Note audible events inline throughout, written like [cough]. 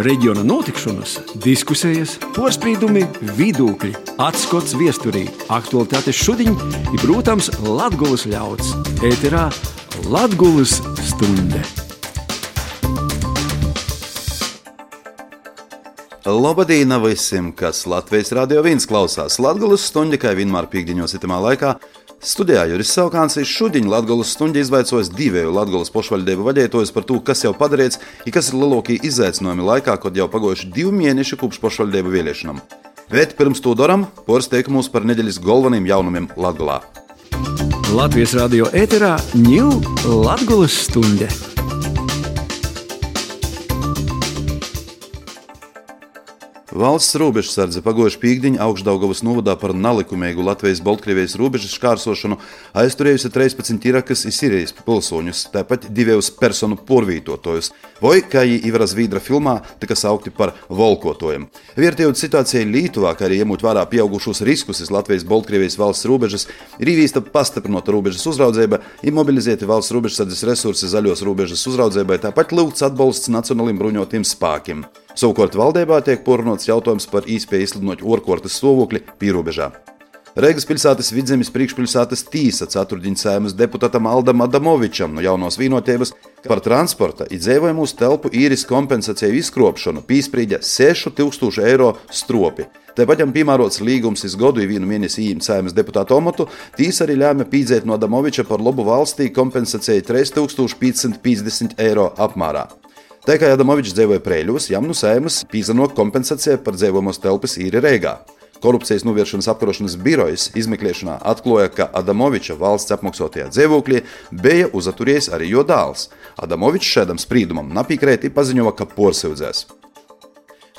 reģiona notikšanas, diskusijas, porcelāna, vidūkļi, atskats viesturī, aktualitātes šodien ir, protams, Latvijas ļauds. Ēterā Latvijas stunde! Labdien visiem, kas Latvijas radio viens klausās. Latvijas stunde, kā vienmēr piekdiņos itamā laikā, Studijā Juris Saukāns šodien Latvijas stundā izvaicojis divu Latvijas pašvaldību vadītājus par to, kas jau padarīts, un kas ir lielākie izaicinājumi laikā, kad jau pagojuši divi mēneši kopš pašvaldību vēlēšanām. Bet pirms to darām, poras teikumus par nedēļas galvenajiem jaunumiem Latvijā. Latvijas radio ēterā ņūl Latvijas stunde! Valsts robežsardze pagājušā piekdiņa augšdaugavas novadā par nelikumīgu Latvijas-Baltkrievijas robežas šķērsošanu aizturējusi 13 Irakas un Sīrijas pilsoņus, tāpat divus personu porvītotājus, vai, kā jau Ivara Zvīdra filmā, tika saukti par volkotojiem. Vērtējot situāciju Lietuvā, kā arī ņemot vērā pieaugušos riskus uz Latvijas-Baltkrievijas valsts robežas, ir īvīsta pastiprināta robežas uzraudzība, imobilizēti valsts robežsardzes resursi zaļos robežas uzraudzībai, tāpat lūgts atbalsts nacionāliem bruņotim spēkiem. Savukārt valdībā tiek porunāts jautājums par īspēju izsludināt orkortas stāvokli pierobežā. Reigas pilsētas vidzemes priekšpilsētas tīsa ceturtdienas deputātam Aldam Adamovičam no jaunos vienotības par transporta izdzīvojumu uz telpu īris kompensāciju izkropšanu pīsprīdja 6000 eiro stropi. Tāpat viņam piemērots līgums iz godu vienu mēnesi īņķa sēmas deputāta omatu, tīs arī ļāva pīdzēt no Adamoviča par labu valstī kompensāciju 3550 eiro apmērā. Tā kā Adamovičs dzīvoja Prēļos, jām no sēmas pīzanok kompensācija par dzīvojamos telpas īri Rīgā. Korupcijas novēršanas apkarošanas birojas izmeklēšanā atklāja, ka Adamoviča valsts apmaksotajā dzīvoklī bija uzaturējis arī jo dēls. Adamovičs šādam sprīdumam napīkrēti paziņoja, ka porsūdzēs.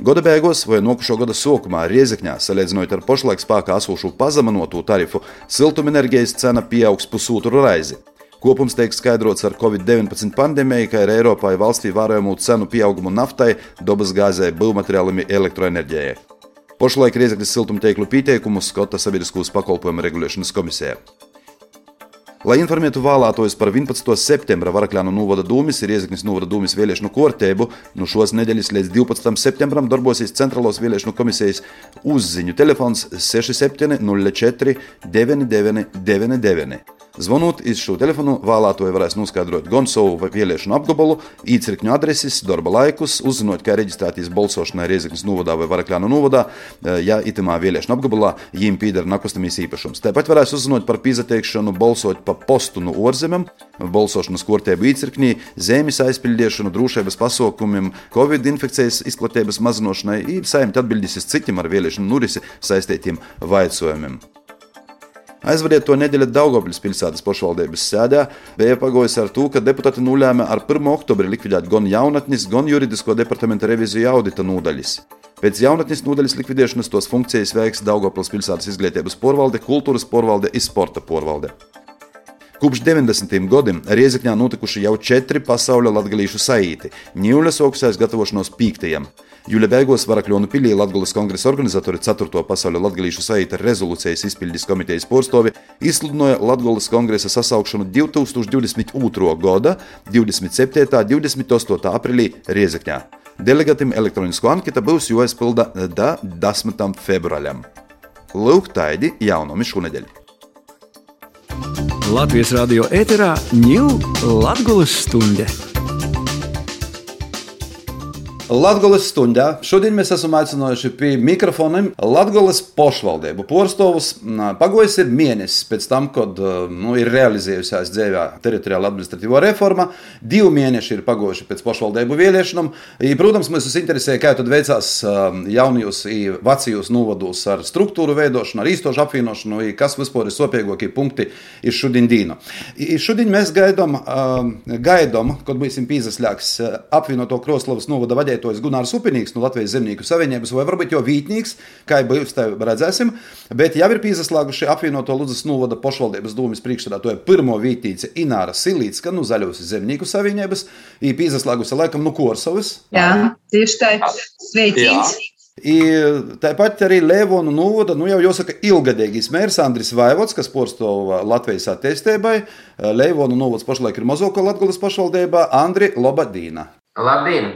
Gada beigās vai nokušo gada sākumā Riezekņā, salīdzinot ar pašlaik spēkā esošo pazeminotu tarifu, siltumenerģijas cena pieaugs pusotru reizi. Kopums tiek skaidrots ar Covid-19 pandēmiju, kā arī Eiropā valstī vērojamu cenu pieaugumu naftai, dabasgāzei, būvmateriāliem elektroenerģijai. Pašlaik Riezekļas siltumteiklu pieteikumus skata Sabiedriskos pakalpojumu regulēšanas komisija. Lai informētu vēlētājus par 11. septembra Varakļānu novada dūmis ir Riezekņas novada dūmis vēlēšanu kārtību, no šos nedēļas līdz 12. septembram darbosies Centrālās vēlēšanu komisijas uzziņu telefons 6704 9999. Zvanot iz šo telefonu, vēlētāji varēs noskaidrot gan savu vēlēšanu apgabalu, īcirkņu adreses, darba laikus, uzzinot, kā reģistrēties balsošanai Rieziknas novadā vai Varakļānu novadā, eh, ja itamā vēlēšana apgabalā viņiem pieder nekustamīs īpašums. Tāpat varēs uzzinot par pieteikšanu balsot pa postu no ārzemēm, balsošanas kortēbu īcirkņī, zemes aizpildīšanu, drošības pasaukumiem, covid infekcijas izplatības mazināšanai, ir saimta atbildīs uz citiem ar vēlēšanu nurisi saistītiem vaicojumiem. Aizvadiet to nedēļu Daugopļas pilsētas pašvaldības sēdē, bija pagojis ar to, ka deputāti nulēma ar 1. oktobri likvidēt gan jaunatnes, gan juridisko departamenta reviziju audita nodaļas. Pēc jaunatnes nodaļas likvidēšanas tos funkcijas veiks Daugopļas pilsētas izglītības porvalde, kultūras porvalde un sporta porvalde. Kopš 90. gadiem Riezikņā notikuši jau četri pasaules latgalīšu saīti. Ņūļas augstais gatavošanos pīktajam. Jūļa beigās Varakļonu pilī Latvijas kongresa organizatori 4. pasaules latgalīšu saīta rezolūcijas izpildes komitejas porstovi izsludināja Latvijas kongresa sasaukšanu 2022. gada 27. un 28. aprīlī Riezikņā. Delegātam elektronisko anketu būs jāizpilda da 10. februārim. Lūk, tādi jaunumi šonadēļ. Latvijas radio ēterā ņūl Latvijas stunde! Latvijas stundā šodien mēs esam aicinājuši pie mikrofoniem Latvijas pašvaldību porstovus. Pagojis ir mēnesis pēc tam, kad nu, ir realizējusies dzīvē teritoriāla administratīvā reforma. Divi mēneši ir pagojuši pēc pašvaldību vēlēšanām. Protams, jūs interesē, kā tad veicās jaunajos un vecajos novados ar struktūru veidošanu, ar īstošu apvienošanu, kas vispār ir sopīgākie punkti ir šodien dīna. Šodien mēs gaidām, gaidām kad būsim pīzaslēgs apvienoto Kroslavas novada vadītāju lietojas Gunārs Upinīgs no Latvijas Zemnieku savienības, vai varbūt jau Vītnīgs, kā jau tā redzēsim. Bet jau ir piesaslēguši apvienoto Lūdzes novada pašvaldības dūmis priekšstādātoja pirmo vītīce Ināra Silītska no Zaļos Zemnieku savienības, ir piesaslēgusi laikam no Korsavas. Jā, tieši tā. Sveicīgs! I, tāpat arī Lēvona novada, nu jau jāsaka, ilgadīgais mērs Andris Vaivots, kas porstova Latvijas attīstībai. Lēvona novads pašlaik ir mazāko Latvijas pašvaldībā Andri Lobadīna. Labdien!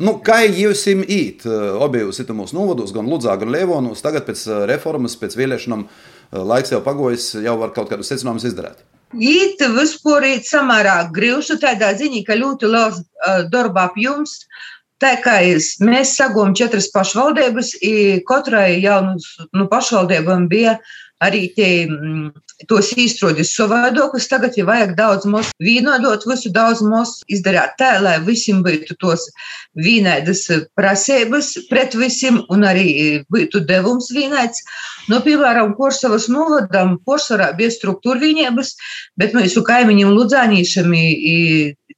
Nu, kā jūs īt objektos mūsu novados, gan Ludzā, gan Lievonos, tagad pēc reformas, pēc vēlēšanām laiks jau pagojis, jau var kaut kādus secinājumus izdarīt? Īt vispār ir samērā grūti tādā ziņā, ka ļoti liels uh, darba apjoms. Tā kā mēs sagūām četras pašvaldības, katrai jaunu nu, pašvaldībām bija arī tie, tos īstenības savādākus. Tagad ir vajag daudz mums vienādot, visu daudz mums izdarīt tā, lai visiem būtu tos vienādas prasības pret visiem un arī būtu devums vienāds. No, nu, piemēram, Korsavas novadam Korsvarā bija struktūra vienības, bet mūsu kaimiņiem Ludzānīšam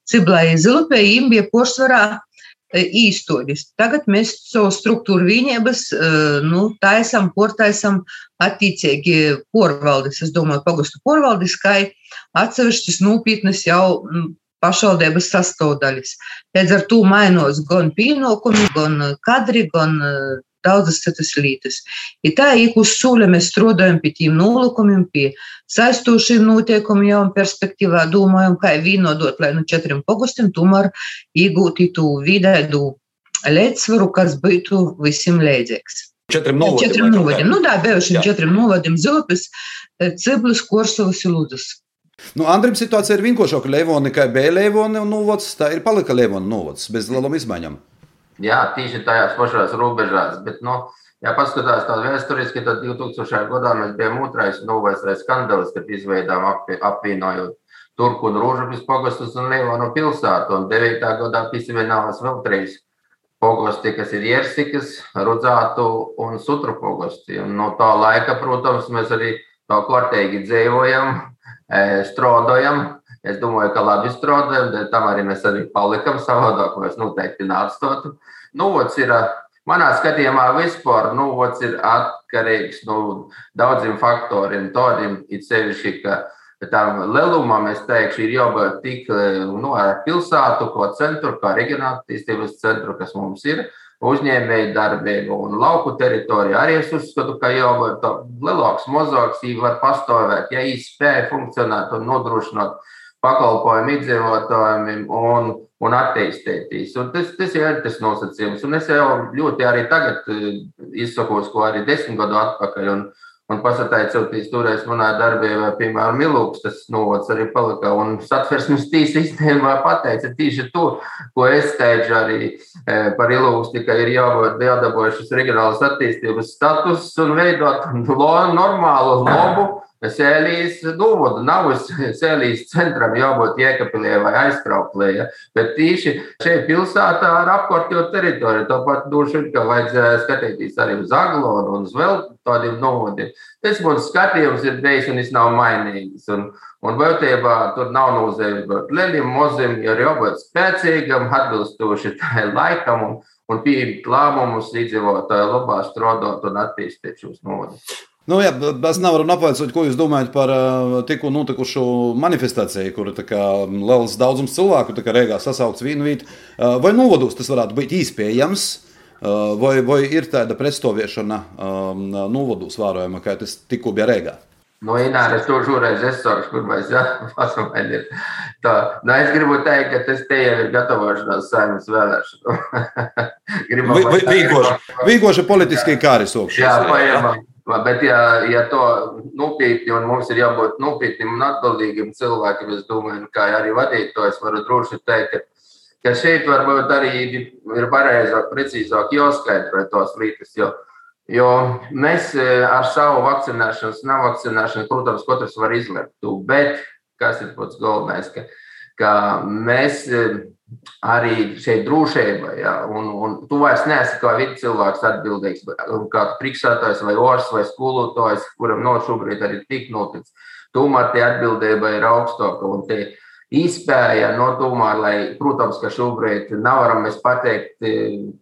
Ciblai Zilupē, им bija Korsvarā īstoļus. Tagad mēs savu struktūru vienības nu, taisam, portaisam attiecīgi porvaldes. Es domāju, pagastu porvaldes, kā atsevišķas nopietnas jau pašvaldības sastāvdaļas. Līdz ar to mainos gan pienākumi, gan kadri, gan daudzas citas lietas. Ja tā ik uz soļa mēs strādājam pie tiem nolikumiem, pie saistošiem noteikumiem jau perspektīvā, domājam, kā vienodot, lai no četriem pogustiem tomēr iegūtu to vidēdu līdzsvaru, kas būtu visiem līdzīgs. Četriem novadiem. Četriem novadiem. Nu, tā, bijušiem četriem novadiem Zilpes, Ciblis, Korsavas un Lūdus. Nu, Andrim situācija ir vienkāršāka. Leivona kā B Leivona un novads, tā ir palika Leivona novads bez lielām izmaiņām. Jā, tieši tajās pašās robežās. Bet, nu, ja paskatās tādā vēsturiski, tad 2000. gadā mēs bijām otrais novērsais skandalis, kad izveidām apvienojot Turku un Rūžapis pogastus un Lielonu pilsētu. Un 9. gadā piesavienojās vēl trīs pogosti, kas ir Jersikas, Rudzātu un Sutru pogosti. Un no tā laika, protams, mēs arī tā kārtīgi dzīvojam, e, strādājam Es domāju, ka labi strādājam, bet tam arī mēs arī palikam savādāk, mēs noteikti neatstātu. Nu, ir, manā skatījumā vispār nu, ir atkarīgs no nu, daudziem faktoriem. Tādiem ir sevišķi, ka tam lielumam, es teikšu, ir jābūt tik nu, ar pilsētu, ko centru, kā reģionāla attīstības centru, kas mums ir uzņēmēju darbību un lauku teritoriju. Arī es uzskatu, ka jau lielāks, mazāks, var pastāvēt, ja īsti funkcionēt un nodrošināt pakalpojumu iedzīvotājiem un, un attīstītīs. Un tas, tas ir tas nosacījums. Un es jau ļoti arī tagad eh, izsakos, ko arī desmit gadu atpakaļ. Un, un pasateicoties toreiz manā darbībā, piemēram, Milūks, tas novads arī palika. Un satversmes tīsa īstenībā pateica tieši to, ko es teicu arī eh, par Ilūks, tikai ir jābūt jādaboja šis reģionālas attīstības status un veidot [laughs] normālu, labu Sēlīs novodu nav uz [laughs] Sēlīs centram jābūt Jēkabīlē vai aizkrauklē, ja? bet tīši šeit pilsētā ar apkārtējo teritoriju. Tāpat vien, ka vajadzēja skatīties arī uz Aglonu un uz vēl tādiem novadiem. Tas mums skatījums ir bijis un viņš nav mainīgs. Un, un būtībā tur nav nozīme būt lieliem, maziem, ir jābūt spēcīgam, atbilstoši tai laikam un, un pieņemt lēmumus iedzīvotāju labā strādāt un attīstīt šos novadus. Nu, jā, es nevaru apvaicāt, ko jūs domājat par uh, tikko notikušo manifestāciju, kur liels daudzums cilvēku Rīgā sasaukts vienu vītu. Uh, vai novados tas varētu būt iespējams? Uh, vai, vai ir tāda pretstoviešana um, novados vērojama, kā tas tikko bija Rīgā? No Ināras to šoreiz es saku, kur mēs jāpasamaļ [laughs] ir. Tā, nu, es gribu teikt, ka tas te jau ir gatavošanās saimnes vēlēšanu. [laughs] Vīgoši politiski kāri sokši. Jā, paņemam. Bet, ja, ja to nopietni, un mums ir jābūt nopietniem un atbildīgiem cilvēkiem, es domāju, kā arī vadītājs, varu droši teikt, ka, ka šeit varbūt arī ir pareizāk, precīzāk jāskaidro tos lietas. Jo, jo mēs e, ar savu vakcinēšanos, nevakcinēšanu, protams, katrs var izlemt. Bet kas ir pats galvenais? Ka, ka mēs e, arī šeit drošība. Ja, un, un tu vairs neesi kā viens cilvēks atbildīgs, kā priekšsētājs vai ors vai skolotājs, kuram no šobrīd arī tik noticis. Tomēr tie atbildība ir augstāka. Un tie izspēja no tomēr, lai, protams, ka šobrīd nevaram mēs pateikt,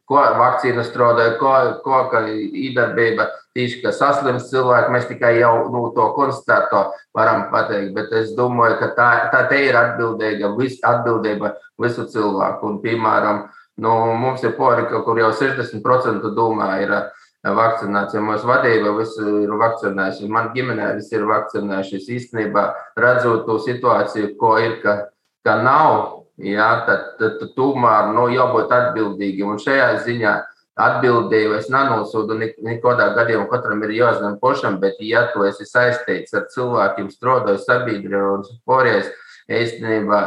ko vakcīna strādāja, ko, ko ka īdarbība tieši, ka saslims cilvēki, mēs tikai jau nu, to konstatēto varam pateikt, bet es domāju, ka tā, tā te ir atbildīga, vis, atbildība visu cilvēku. Un, piemēram, nu, mums ir porika, kur jau 60% domā ir vakcinēts, jo mūsu vadība visi ir vakcinējuši. Man ģimenē visi ir vakcinējušies. Īstenībā redzot to situāciju, ko ir, ka, ka nav jā, tad, tad, tad tomēr nu, jābūt atbildīgiem. Un šajā ziņā atbildēju, es nenosūdu nekādā gadījumā, katram ir jāzina pašam, bet, ja tu esi saistīts ar cilvēkiem, strādājot sabiedrībā un porēs, īstenībā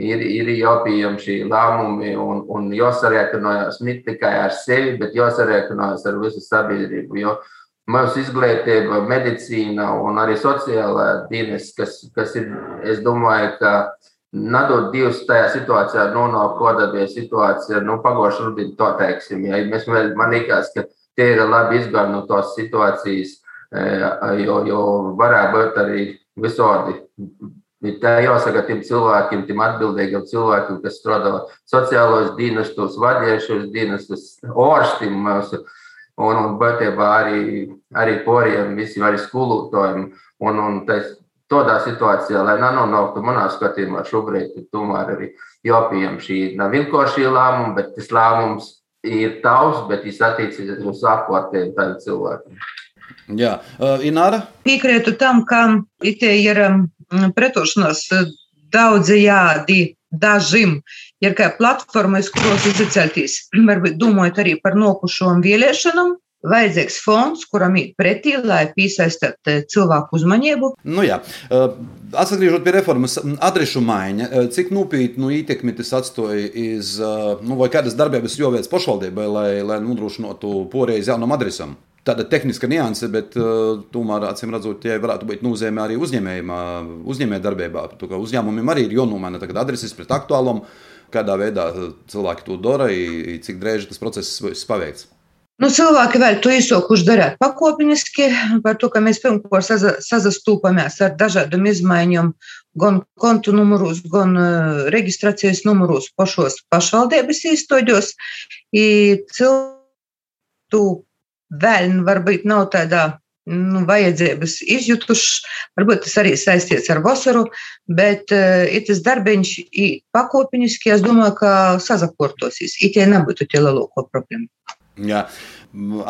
ir, ir jāpieņem šī lēmumi un, un jāsarēķinojas ne tikai ar sevi, bet jāsarēķinojas ar visu sabiedrību. Jo mūsu izglītība, medicīna un arī sociālā dienas, kas, kas ir, es domāju, ka Nedod divus tajā situācijā, nonāk kādā situācijā, nu, pagājušā rudenī to teiksim. Ja mēs, man liekas, ka tie ir labi izgājuši no tās situācijas, jo, jo varētu būt arī visādi. Tā jāsaka tiem cilvēkiem, tiem atbildīgiem cilvēkiem, kas strādā sociālos dienestos, vadījušos dienestos, ārstiem. Un, un būtībā arī, arī poriem, visiem arī skolotājiem. Un, un tas, tādā situācijā, lai nenonāktu manā skatījumā, šobrīd tomēr arī jāpieņem šī nav vienkārši lēmuma, bet tas lēmums ir tavs, bet viņš attiecas uz apkārtējiem tādiem cilvēkiem. Jā, uh, Ināra? Piekrītu tam, ka tie ir um, pretošanās daudzajādi dažiem. Ir kā platforma, uz kuros izceļties, [clears throat] varbūt domājot arī par nokušām vēlēšanām, vajadzīgs fonds, kuram ir pretī, lai piesaistītu eh, cilvēku uzmanību. Nu, jā. Eh, atgriežoties pie reformas, adrešu maiņa, eh, cik nopietnu nu, ietekmi tas atstāja iz, nu, vai kādas darbības jāveic pašvaldībai, lai, lai nodrošinātu poreiz jaunam adresam? Tāda tehniska nianse, bet uh, tomēr, acīm redzot, tie varētu būt nozīmē arī uzņēmēju darbībā. Uzņēmumiem arī ir jānomaina adreses pret aktuālumu, kādā veidā cilvēki to dara, cik drēži tas process paveikts. Nu, cilvēki vēl to izsokuši darīt pakāpeniski, par to, ka mēs pirmkārt sazastūpamies ar dažādām izmaiņām, gan kontu numurus, gan uh, reģistrācijas numurus pašos pašvaldības īstoģos. Cilvēku vēl varbūt nav tādā nu, vajadzības izjutuši. Varbūt tas arī saistīts ar vasaru, bet uh, tas darbiņš pakāpeniski, es domāju, ka sazakortosies. It tie nebūtu tie lielāko problēmu. Jā.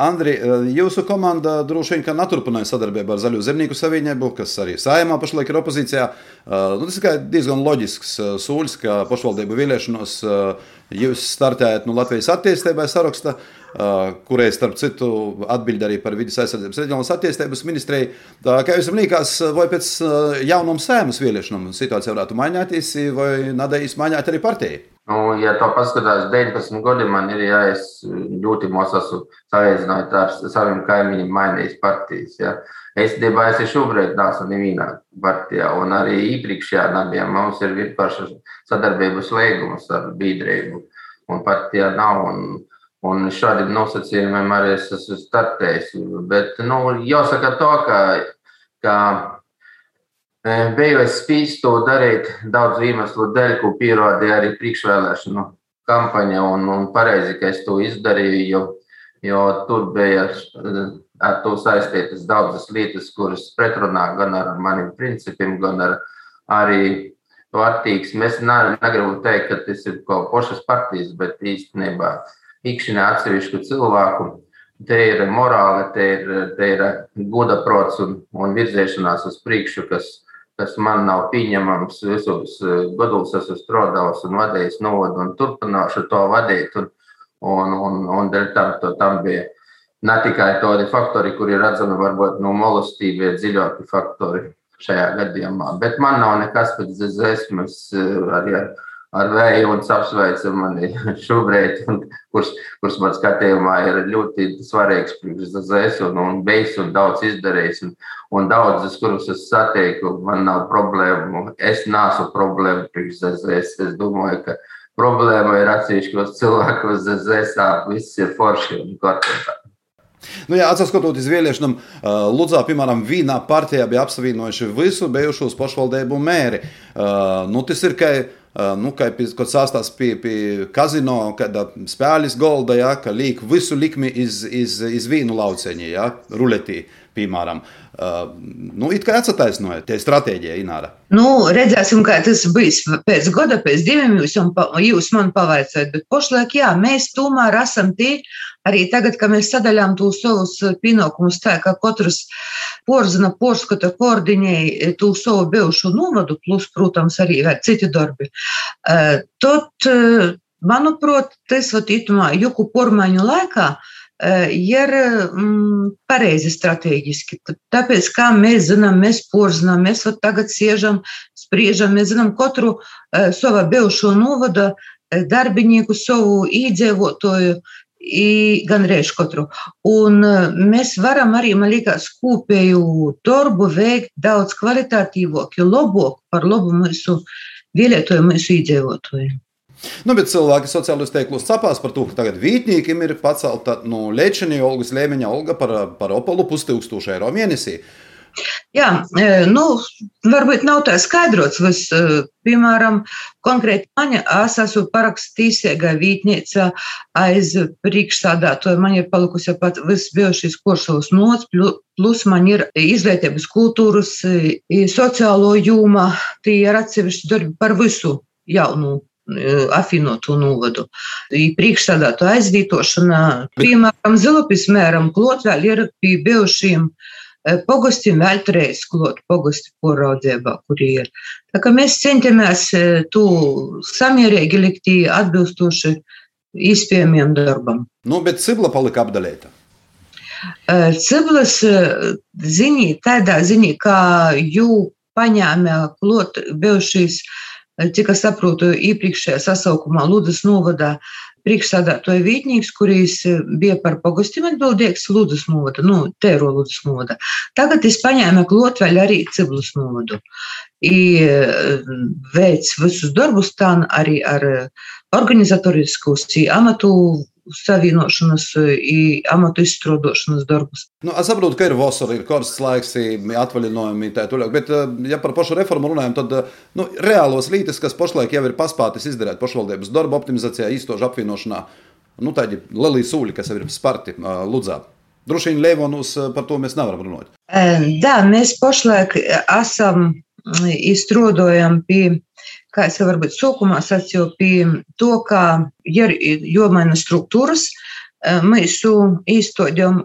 Andri, jūsu komanda droši vien neturpināja sadarbību ar Zaļo zemnieku savienību, kas arī saimā pašlaik ir opozīcijā. Nu, tas ir diezgan loģisks solis, ka pašvaldību vēlēšanos jūs startējat no Latvijas attīstībai saraksta, kurai, starp citu, atbild arī par vidas aizsardzības reģionālās attīstības ministriju. Kā jums liekas, vai pēc jaunām sēmas vēlēšanām situācija varētu mainīties, vai nadējas mainīt arī partiju? Nu, ja to paskatās 19 gadi, man ir jāies ļoti mos esmu salīdzinot ar saviem kaimiņiem mainījis partijas. Ja. Es es esmu šobrīd neesmu nevienā partijā, un arī iepriekšējā nebija. Mums ir vienkārši sadarbības līgums ar biedrību, un partijā nav. Un, un šādiem nosacījumiem arī es esmu startējis. Bet, nu, jāsaka to, ka, ka Biju es spīdis to darīt daudzu iemeslu dēļ, ko pierādīja arī priekšvēlēšanu kampaņa. Un, un pareizi, ka es to izdarīju, jo, jo tur bija ar to saistītas daudzas lietas, kuras pretrunā gan ar maniem principiem, gan ar arī to attieksmi. Es ne, negribu teikt, ka tas ir kaut pašas partijas, bet īstenībā ikšanā atsevišķu cilvēku. Te ir morāli, te ir, te ir godaprots un, un virzēšanās uz priekšu, kas kas man nav pieņemams. Visos gados esmu strādājis un vadījis novadu un turpināšu to vadīt. Un, un, un, un tam, to, tam bija ne tikai tādi faktori, kuri redzami varbūt no molestīvie dziļāki faktori šajā gadījumā. Bet man nav nekas pēc zēsmes eh, arī ar ar vēju un apsveicu mani [laughs] šobrīd, kurš, kurš man skatījumā ir ļoti svarīgs priekšsakās, un, un bijis un daudz izdarījis. Un, un daudzas, kurus es satieku, man nav problēmu. Es nesu problēma priekšsakās. Es domāju, ka problēma ir atsevišķos cilvēkos, zēsā, viss ir forši un kārtībā. Nu, jā, atskatoties vēlēšanām, Ludzā, piemēram, vienā partijā bija apsavienojuši visu bijušos pašvaldību mēri. Nu, tas ir, ka nu, kad sāstās pie, pie kazino, kad spēļas golda, ja, ka liek visu likmi iz, iz, iz vīnu lauceņi, ja, ruletī. Piemēram. Nu, it kā atsataisnoja tie stratēģija, Ināra. Nu, redzēsim, kā tas būs pēc gada, pēc diviem jūs, jūs man pavaicājat, bet pašlaik, jā, mēs tomēr esam tie, arī tagad, kad mēs sadaļām tos savus pienākumus tā, ka katrs porzina, porskata, koordinēja to savu bijušo novadu, plus, protams, arī vēl citi darbi. Tad, manuprāt, tas, vat, itumā, juku pormaiņu laikā, uh, ir mm, pareizi strateģiski. Tāpēc, kā mēs zinām, mēs porzinām, mēs tagad siežam, spriežam, mēs zinām katru uh, savu bijušo novada darbinieku, savu īdzīvotāju, gan reiz katru. Un uh, mēs varam arī, man liekas, kopēju darbu veikt daudz kvalitatīvāku, labāku par labu mūsu vēlētāju, mūsu īdzīvotāju. Nu, bet cilvēki sociālajos tīklos sapās par to, ka tagad vītniekiem ir pacelta nu, Lečenī Olgas Lēmeņa Olga par, par Opolu pustūkstošu eiro mēnesī. Jā, e, nu, varbūt nav tā skaidrots, vis, e, piemēram, konkrēti maņa, es esmu parakstīsiega vītnieca aiz priekšsādātoja, man ir palikusi pat visbijušīs kursovas nots, plus man ir izglītības kultūras, sociālo jūma, tie ir atsevišķi darbi par visu jaunu apvienoto novadu. Priekšsādātu aizvietošana, piemēram, Zilupis mēram, klot vēl ir pie bijušiem pogastiem vēl treis klot pogosti poraudzībā, kur ir. Tā kā mēs centamies tu samierīgi likt atbilstoši izpējamiem darbam. Nu, bet Cibla palika apdalēta. Ciblas ziņī, tādā ziņī, kā jū paņēma klot bijušīs uh, cik es saprotu, iepriekšējā sasaukumā Lūdzes novadā priekšsādātoja Vītņīgs, kurīs bija par pagustim atbildīgs Lūdzes novada, nu, Tēro Lūdzes novada. Tagad es paņēmu klot vēl arī Ciblus novadu. I veids visus darbus tā arī ar organizatoriskus amatu savienošanas, amatu izstrādošanas darbus. Nu, es saprotu, ka ir vasara, ir karsts laiks, atvaļinājumi, tā tālāk. Bet, ja par pašu reformu runājam, tad nu, reālos lītas, kas pašlaik jau ir paspētas izdarīt pašvaldības darba optimizācijā, īstošu apvienošanā, nu, tādi lieli sūļi, kas jau ir sparti Ludzā. Droši vien Leivonus par to mēs nevaram runāt. Jā, mēs pašlaik esam izstrādājam pie kā es jau varbūt sākumā sacīju, pie to, ka ir jomaina struktūras, mūsu īstenojam,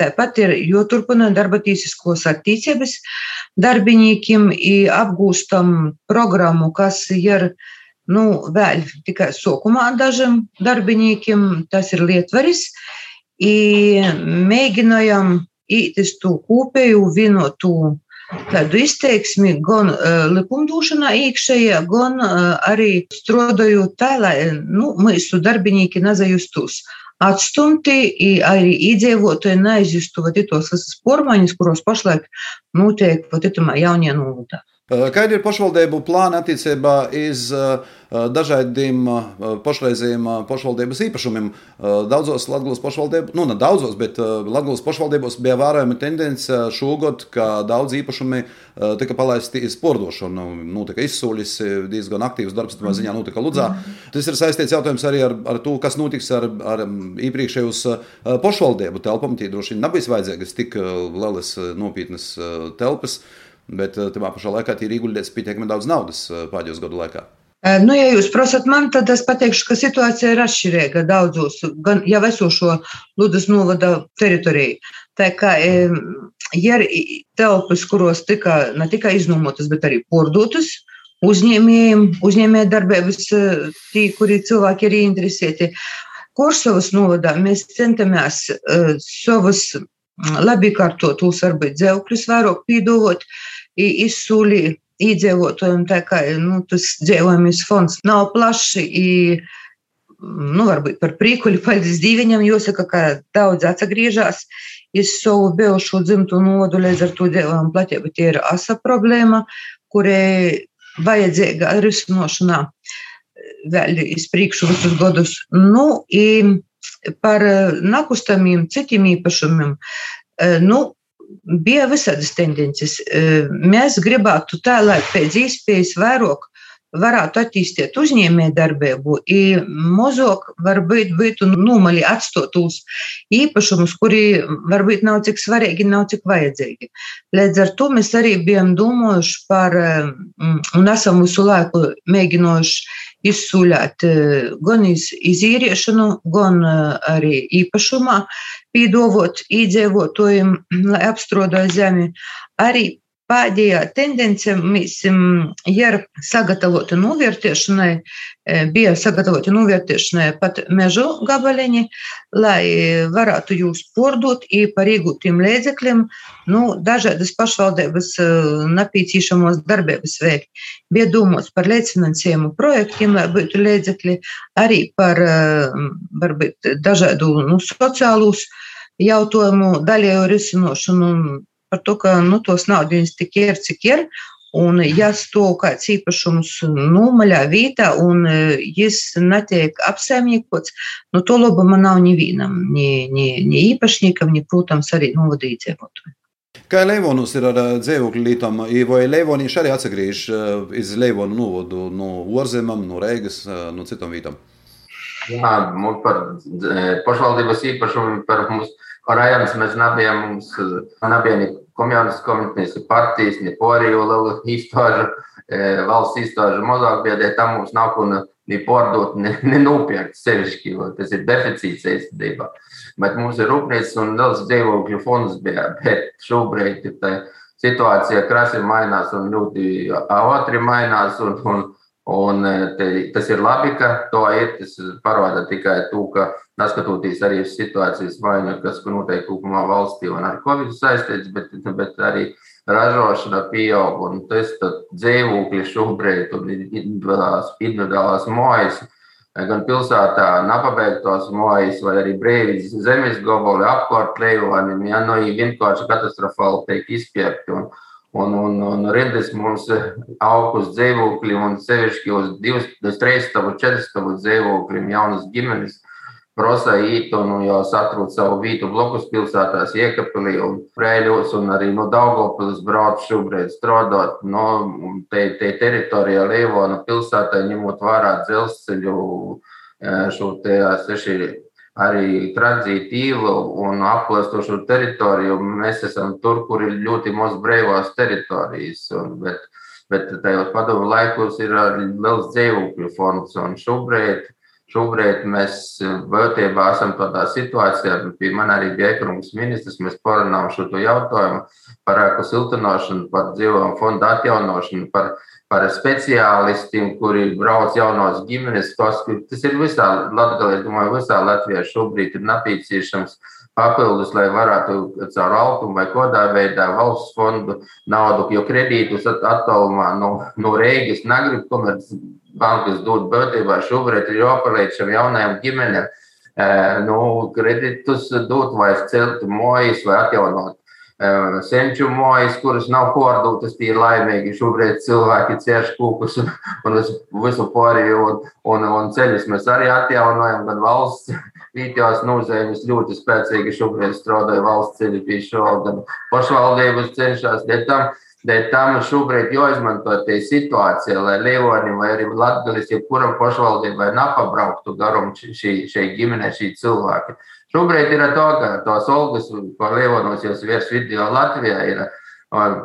tāpat ir joturpina darba tīsiskos attīstības darbiniekiem, apgūstam programmu, kas ir nu, vēl tikai sākumā dažiem darbiniekiem, tas ir lietvaris, mēģinājam īst to kopēju vienotu tādu izteiksmi gan uh, likumdošanā iekšējā, gan uh, arī strādājot tā, lai nu, mūsu darbinieki nezajustos atstumti, arī iedzīvotāji neizjustu tos visas pormaiņas, kuros pašlaik notiek pat itamā jaunie novadā. Kāda ir pašvaldību plāna attiecībā uz dažādiem pašreizējiem pašvaldības īpašumiem? Daudzos Latvijas pašvaldībos, nu ne daudzos, bet Latvijas pašvaldībos bija vērojama tendence šogad, ka daudz īpašumi tika palaisti iz pordošanu. Nu, tika izsūļis diezgan aktīvs darbs, tā ziņā notika Ludzā. Tas ir saistīts jautājums arī ar, ar to, kas notiks ar, ar iepriekšējos pašvaldību telpām. Tie droši vien nebija vajadzīgas tik lielas nopietnas telpas. Bet eh, tajā pašā laikā ir ieguldīts pietiekami daudz naudas eh, pēdējos gadu laikā. Eh, nu, ja jūs prasat man, tad es pateikšu, ka situācija ir atšķirīga daudzos, gan jau esošo Ludas novada teritorijā. Tā kā ir telpas, kuros tika ne tikai iznomotas, bet arī pordotas uzņēmējiem, uzņēmēja darbības, tie, kuri cilvēki ir interesēti. Korsavas novadā mēs centamies uh, savus labi kārtotos, varbūt dzēvkļus vairāk pīdovot, izsūlī iedzīvotājiem, tā kā nu, tas dzīvojamies fonds nav plašs. Nu, varbūt par prīkuļu paldies dīvaņam, jāsaka, ka daudz atgriežas iz savu bijušo dzimtu nodu, līdz ar to dzīvojam platība. Tie ir asa problēma, kurai vajadzīga risinošanā vēl iz priekšu visus gadus. Nu, i, par nekustamiem citiem īpašumiem. Nu, bija visādas tendences. Mēs gribētu tā, lai pēc iespējas vairāk varētu attīstīt uzņēmējdarbību, ir mazāk varbūt būtu nūmali atstotus īpašumus, kuri varbūt nav cik svarīgi, nav cik vajadzīgi. Līdz ar to mēs arī bijām domājuši par, un esam visu laiku mēģinājuši izsūļāt gan iz, izīriešanu, gan arī īpašumā, pīdovot īdzīvotājiem, [clears throat] lai apstrādāja zemi. Arī Pēdējā tendence mēs ir sagatavota novērtēšanai, bija sagatavota novērtēšanai pat mežu gabaliņi, lai varētu jūs pārdot i par iegūtiem līdzekļiem, nu, dažādas pašvaldības napīcīšamos darbības veikt. Bija domāts par līdzfinansējumu projektiem, lai būtu līdzekļi, arī par varbūt dažādu nu, sociālus jautājumu daļēju risinošanu par to, ka nu, tos naudas tik ir, cik ir. Un, ja to kāds īpašums nomaļā vietā un viņš netiek apsaimniekots, nu, to labuma nav nevienam, ni, ni, ni īpašniekam, ni, protams, arī novadīdzēvotājiem. Kā Leivonos ir ar dzīvokļu lītām, vai Leivonieši arī atsagriež iz Leivonu novodu no Orzemam, no Reigas, no citām vietām? Jā, mums par pašvaldības īpašumu, par mums, par rajonus mēs nebijām, mums nebija komunistiskas komitīs, partijas, ne poriju lielu izstāžu, valsts izstāžu mazāk biedē, tam mums nav ko ne pārdot, ne, ne nopirkt sevišķi, tas ir deficīts īstenībā. Bet mums ir rūpnīcas un liels dzīvokļu fonds bija, bet šobrīd tā situācija krasi mainās un ļoti ātri mainās. Un, un, Un te, tas ir labi, ka to ir. Tas parāda tikai to, ka neskatoties arī uz situācijas vainu, kas notiek kopumā valstī un ar covid saistīts, bet, bet arī ražošana pieaug un tas dzīvokļi šobrīd un individuālās mājas. Gan pilsētā nepabeigtos mājas, vai arī brīvīs zemes gabali apkārt lejonim, ja nu, vienkārši katastrofāli tiek izpirkti. Un, Un, un, rindas mums aug uz dzīvokļiem, un sevišķi uz divas, trīs stabu, četras stabu dzīvokļiem jaunas ģimenes prasa īt un jau satrūt savu vītu blokus pilsētās, iekapilī un Prēļos un arī no Daugavpils brauc šobrīd strādāt. No te, te teritorijā Lievona pilsētā ņemot vērā dzelzceļu šo te seši arī tranzītīvu un aplastošu teritoriju. Mēs esam tur, kur ir ļoti maz brīvās teritorijas. Un, bet, bet tajos padomu laikos ir liels dzīvokļu fonds. Un šobrīd, šobrīd mēs būtībā esam tādā situācijā, pie man arī bija ekonomikas ministrs, mēs parunājam šo jautājumu par ēku siltināšanu, par dzīvojumu fondu atjaunošanu, par par speciālistiem, kuri brauc jaunos ģimenes. Tos, tas ir visā Latvijā, es domāju, visā Latvijā šobrīd ir nepieciešams papildus, lai varētu caur alkumu vai kodā veidā valsts fondu naudu, jo kredītus attālumā no, no Rīgas negrib komercbankas dot būtībā. Šobrīd ir jāpaliek šiem jaunajiem ģimenēm. Nu, kredītus dot vai celt mājas vai atjaunot senču mājas, kuras nav pārdotas, tie ir laimīgi. Šobrīd cilvēki cieš kūkus un, un visu pārējo, un, un, un ceļus mēs arī atjaunojam, gan valsts vītjās nozīmes ļoti spēcīgi šobrīd strādāja valsts ceļu gan pašvaldības cenšas, bet tam, bet tam šobrīd jāizmanto tie situācija, lai Lievonim vai arī Latgalis, jebkuram pašvaldībai nepabrauktu garum šī, šī ģimene, šī cilvēki. Šobrīd ir tā, ka tos olgas, ko Lievonos jau virs video Latvijā ir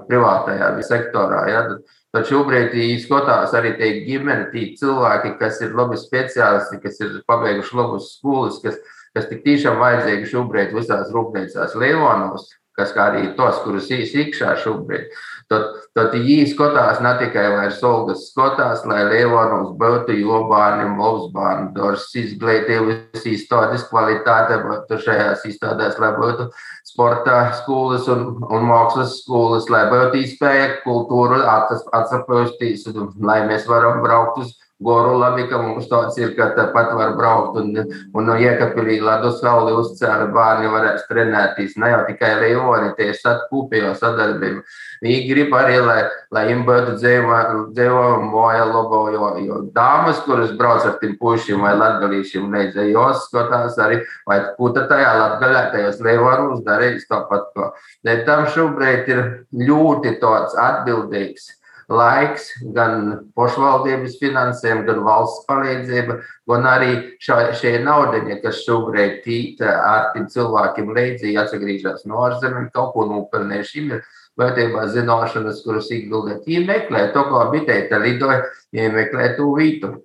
privātajā sektorā. Ja, tad, tad šobrīd izskatās arī tie ģimeni, tie cilvēki, kas ir labi speciālisti, kas ir pabeiguši labus skolas, kas, kas tik tiešām vajadzīgi šobrīd visās rūpnīcās Lievonos, kas kā arī tos, kurus īsi šobrīd. Tad, tad viņi skatās ne tikai vairs olgas skatās, lai Leonovs būtu jobāni, mobsbāni, dors izglītības izstādes kvalitāte, bet šajās izstādēs, lai būtu sporta skolas un, un mākslas skolas, lai būtu izspēja kultūru atsapostīs, lai mēs varam braukt uz Goru labi, ka mums tāds ir, ka tāpat var braukt un, un no iekapilī ledus sauli uzcēla bērni varēs trenēties. Ne jau tikai leoni, tie ir satkūpējo sadarbību. Viņi grib arī, lai, lai viņiem būtu dzīvojuma moja labo, jo, jo dāmas, kuras brauc ar tiem pušiem vai latgalīšiem, neidzē, jos skatās arī, vai puta tajā latgalē, tajos leonos darīs tāpat ko. Bet tam šobrīd ir ļoti tāds atbildīgs laiks, gan pašvaldības finansējuma, gan valsts palīdzība, gan arī šie naudiņi, kas šobrīd tīta ar tiem cilvēkiem līdzi atgriežas no ārzemēm, kaut ko nopelnījuši. Ir vērtībā zināšanas, kuras ieguldīt. Viņi meklē to, ko bitēta lidoja, viņi meklē to vītu.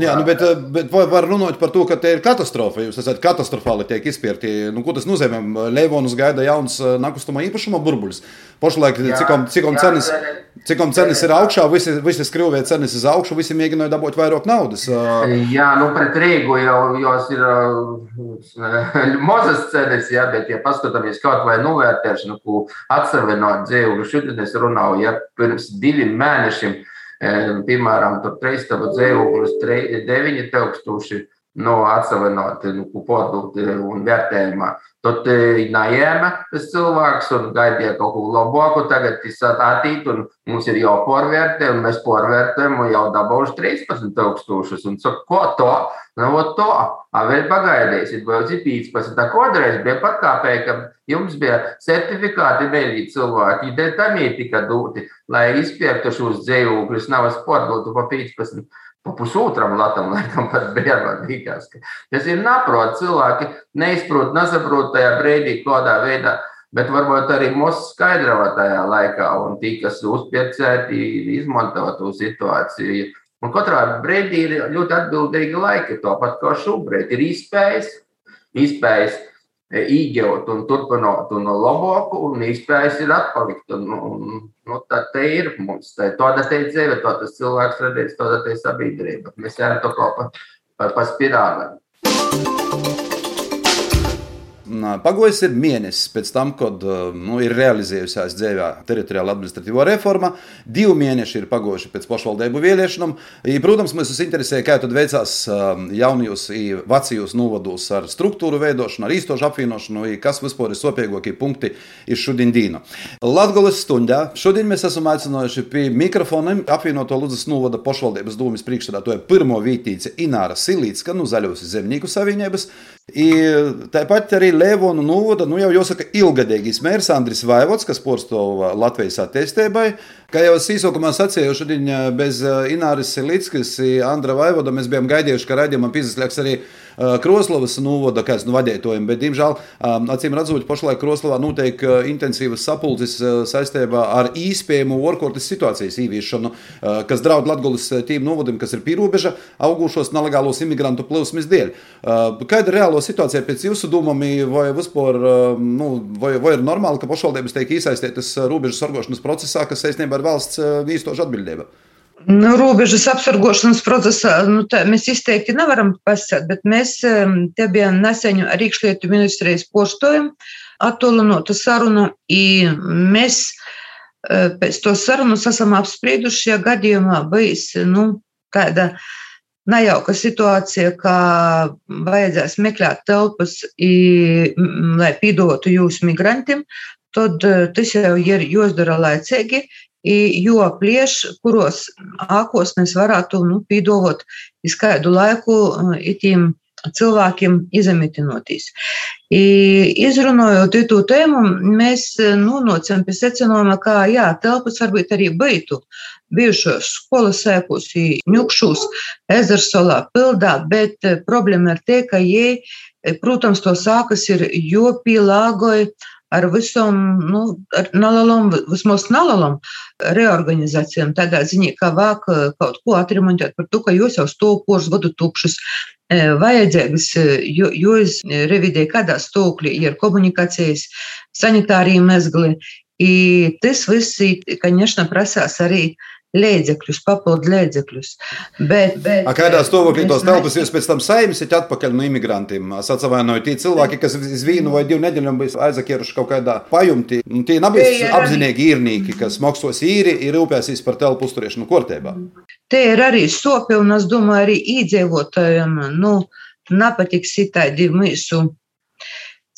Jā, nu, bet, bet var runāt par to, ka te ir katastrofa. Jūs esat katastrofāli tiek izpirkti. Nu, ko tas nozīmē? Leivonus gaida jauns nekustamā īpašuma burbuļs. Pašlaik, cikom, cikom, cenas, cikom cenas ir augšā, visi, visi skrūvē cenas ir augšu, visi mēģināja dabūt vairāk naudas. Jā, nu pret Rīgu jau jos ir [laughs] mazas cenas, jā, bet, ja paskatāmies kaut vai novērtēšanu, ko atsevinot dzīvu, šodien es runāju, ja pirms diviem mēnešiem piemēram, tur treistaba dzīvoklis 9000 nu, atsevinoti, nu, pārdoti un vērtējumā. Tad neēma tas cilvēks un gaidīja kaut ko labāku. Tagad tas attīstīt un mums ir jāpārvērtē, un mēs pārvērtējam un jau dabūšu 13 tūkstošus. Un saka, ko to? Nu, to. A, vēl pagaidīsiet, ir 15. Tā kodreiz bija pat kāpēja, ka jums bija certifikāti vēl cilvēki, dēļ tam ir tika doti, lai izpirktu šos dzīvokļus, nav es pārdotu pa 15 pa pusotram latam, laikam, pat bērnam likās. Tas ir naprot, cilvēki neizprot, nesaprot tajā brīdī, kādā veidā, bet varbūt arī mūsu skaidrot tajā laikā, un tie, kas uzpiecēti, izmanto to situāciju. Un katrā brīdī ir ļoti atbildīga laika, tāpat kā šobrīd ir izspējas, izspējas iegūt un turpināt un labāku, un iespējas ir atpalikt. Un, un, nu, tā te ir mums. Tā, tāda te dzīve, to tas cilvēks redzēs, tāda te sabiedrība. Mēs ejam to kā pa, pa, pa spirāli. Pagojis ir mēnesis pēc tam, kad nu, ir realizējusies dzīvē teritoriāla administratīvo reforma. Divi mēneši ir pagojuši pēc pašvaldību vēlēšanām. Protams, mums interesē, kā tad veicās jaunajos un vecajos novados ar struktūru veidošanu, ar īstošu apvienošanu, kas vispār ir sopīgākie punkti ir šodien dīna. Latgoles stundā šodien mēs esam aicinājuši pie mikrofoniem apvienoto Ludzas novada pašvaldības dūmis priekšstādātoja pirmo vītīce Ināra Silītska no Zaļos zemnieku savienības. Tāpat arī Lēvonu novada, nu jau jāsaka, ilgadīgais mērs Andris Vaivots, kas porsto Latvijas attīstībai. Kā jau es īsākumā sacīju, šodien bez Ināras Lītskas, Andra Vaivoda mēs bijām gaidījuši, ka raidījumam piesaistīs arī Kroslavas novada kāds no vadītājiem, bet, diemžēl, acīm redzot, pašlaik Kroslavā notiek intensīvas sapulces saistībā ar īspējumu orkortes situācijas īviešanu, kas draud Latgolas tīm novadim, kas ir pierobeža augušos nelegālos imigrantu plūsmas dēļ. Kāda ir reālo situācija pēc jūsu domām, vai vispār, nu, vai, vai ir normāli, ka pašvaldības tiek iesaistītas robežu sargošanas procesā, kas saistībā ar valsts īstošu atbildību? Nu, robežas apsargošanas procesā nu, tā, mēs izteikti nevaram pasakāt, bet mēs te bijām nesen ar iekšlietu ministrijas poštojumu attālinātu sarunu, un mēs e, pēc to sarunas esam apsprieduši, ja gadījumā bijis nu, tāda nejauka situācija, kā vajadzēs meklēt telpas, i, lai pīdotu jūsu migrantiem, tad e, tas jau ir jāizdara laicīgi, jo plieš, kuros ākos mēs varētu nu, pīdovot izskaidu laiku itīm cilvēkiem izemitinoties. Izrunājot to tēmu, mēs nocēm pie secinājuma, ka jā, telpas varbūt arī būtu bijušos skolas sēkos, ņukšos, ezersolā, pildā, bet problēma ir tie, ka jie, protams, to sākas ir jopīlāgoja ar visam, nu, ar nalalam, vismaz nalalam reorganizācijām, tādā ziņā, ka vāk eh, kaut ko atremontēt par to, ka jūs jau stūpos, vadu tukšus, eh, vajadzīgas, eh, jo, jo es revidēju, kādā stūklī ir komunikācijas, sanitārija mezgli. I tas viss, конечно, prasās arī līdzekļus, papildu līdzekļus. Bet, bet, A kādā stāvoklī tos telpas jūs pēc tam saimsiet atpakaļ no imigrantiem? Es atvainoju, tie cilvēki, kas uz vienu vai divu nedēļu bija aizakieruši kaut kādā pajumtī, tie nav bijuši apzinīgi īrnīgi, kas maksās īri, ir rūpēsīs par telpu uzturēšanu kortībā. Te ir arī sopi, un es domāju, arī īdzīvotājiem, nu, nepatiks itādi mūsu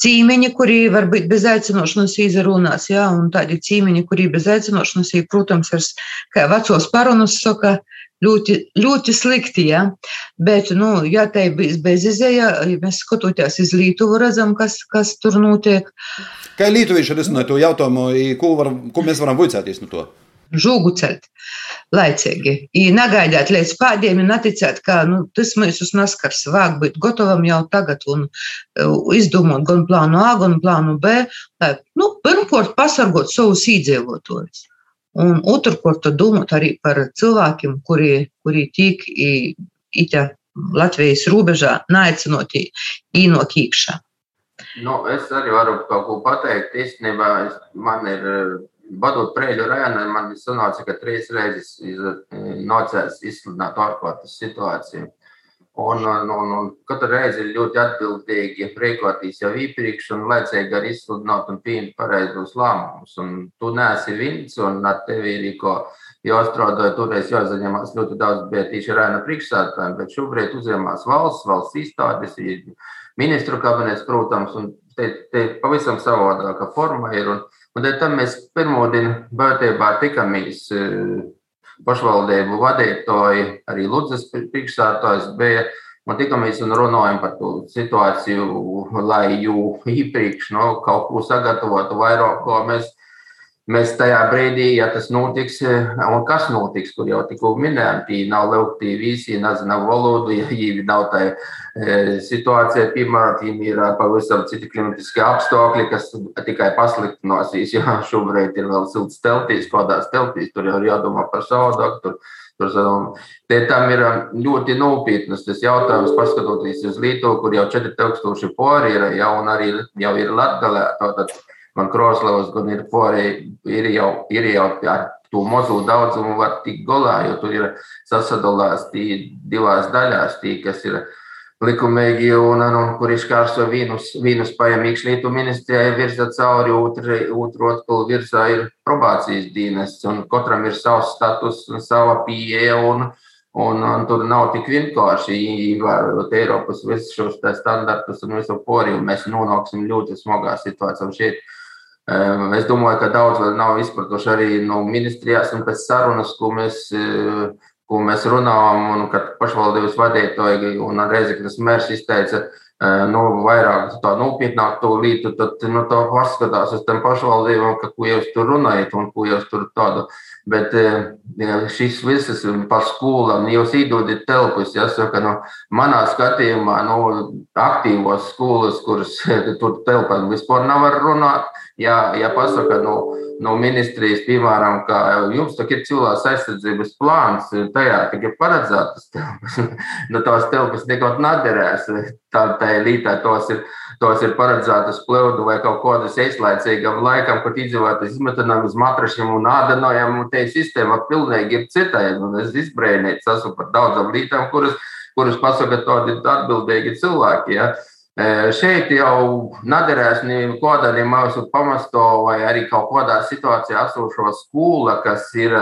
cīmeņi, kuri var būt bez aicināšanas izrunās, jā, un tādi cīmeņi, kuri bez aicināšanas, protams, ir, kā vecos parunus saka, ļoti, ļoti slikti, jā. Bet, nu, ja tai bijis bez izēja, ja mēs skatoties iz Lītuvu, redzam, kas, kas tur notiek. Kā Lītuvieši risināja to jautājumu, ko, var, ko mēs varam vicēties no to? Žūgu celt laicīgi. I negaidāt līdz pādiem un neticēt, ka nu, tas mūs naskars. Vāk būt gatavam jau tagad un izdomot gan plānu A, gan plānu B, lai, nu, pirmkārt pasargot savus īdzīvotājus. Un otrkārt, domāt arī par cilvēkiem, kuri, kuri tīk īta Latvijas robežā, neaicinot īnok iekšā. Nu, es arī varu kaut ko pateikt. Īstenībā man ir Badot Prēļu rēnā, man sanāca, ka trīs reizes nācās izsludināt ārkārtas situāciju. Un, un, un, katru reizi ir ļoti atbildīgi rīkoties jau iepriekš un laicīgi arī izsludināt un pieņemt pareizos lēmumus. Tu neesi viens, un ar tevi ir ko jāstrādā, toreiz jāzaņemās ļoti daudz, bija tieši rēna priekšsētājiem, bet šobrīd uzņemās valsts, valsts izstādes, ministru kabinets, protams, un te, te pavisam savādāka forma ir. Un, Un tam mēs pirmdien būtībā tikamies pašvaldību vadītāji, arī Ludzas priekšsētājs bija. Un tikamies un runājam par to situāciju, lai jau iepriekš no, nu, kaut ko sagatavotu vairāk, ko mēs Mēs tajā brīdī, ja tas notiks, eh, un kas notiks, kur jau tikko minējām, tie nav leukti visi, nezina valodu, [laughs] ja viņi nav tā e, situācija, piemēram, tiem ir pavisam citi klimatiskie apstākļi, kas tikai pasliktinosies, jo [laughs] šobrīd ir vēl silts teltīs, kādās teltīs, tur jau ir jādomā par tur, te tam ir ļoti nopietnas tas jautājums, paskatoties uz Līto, kur jau 4000 pori ir, jau, un arī jau ir Latgalē. Man Kroslavas gan ir porei, ir jau, ir jau ar to mazo daudzumu var tikt galā, jo tur ir sasadalās tī divās daļās, tī, kas ir likumīgi un, un, un kur izkārso vīnus, vīnus paņemīgs lietu ministrijai virza cauri, otru, otru atkal virsā ir probācijas dienests, un katram ir savs status, sava pieeja, un, un, un tur nav tik vienkārši ievērot Eiropas visus šos standartus un visu poriju, mēs nonāksim ļoti smagā situācijā. Šeit Es domāju, ka daudz vēl nav izpratuši arī no ministrijās un pēc sarunas, ko mēs, ko mēs runājām, un kad pašvaldības vadītāji un Reizeknas mērs izteica nu, vairāk tā nopietnāk to lītu, tad nu, tā paskatās uz tām pašvaldībām, ka ko jūs tur runājat un ko jūs tur tādu. Bet šis visas par skolām, jūs īdodat telpas, jāsaka, nu, manā skatījumā, nu, aktīvos skolas, kuras [laughs] tur telpām vispār nav runāt, ja, ja pasaka, nu, no ministrijas, piemēram, ka jums ir cilvēks aizsardzības plāns, tajā tikai paredzētas telpas. [laughs] nu, tās telpas nekot naderēs. Tā, tā lītā tos ir, tos ir paredzētas plūdu vai kaut kādas aizlaicīgam laikam, kad izdzīvotas izmetanām uz matrašiem un ādanojam, un te sistēma pilnīgi ir citai. Un es izbrēnīts esmu par daudzām lītām, kuras, kuras pasaka tādi atbildīgi cilvēki. Ja? Šeit jau naderēs kāda arī mūsu pamasto vai arī kaut kādā situācijā esošo skolu, kas ir,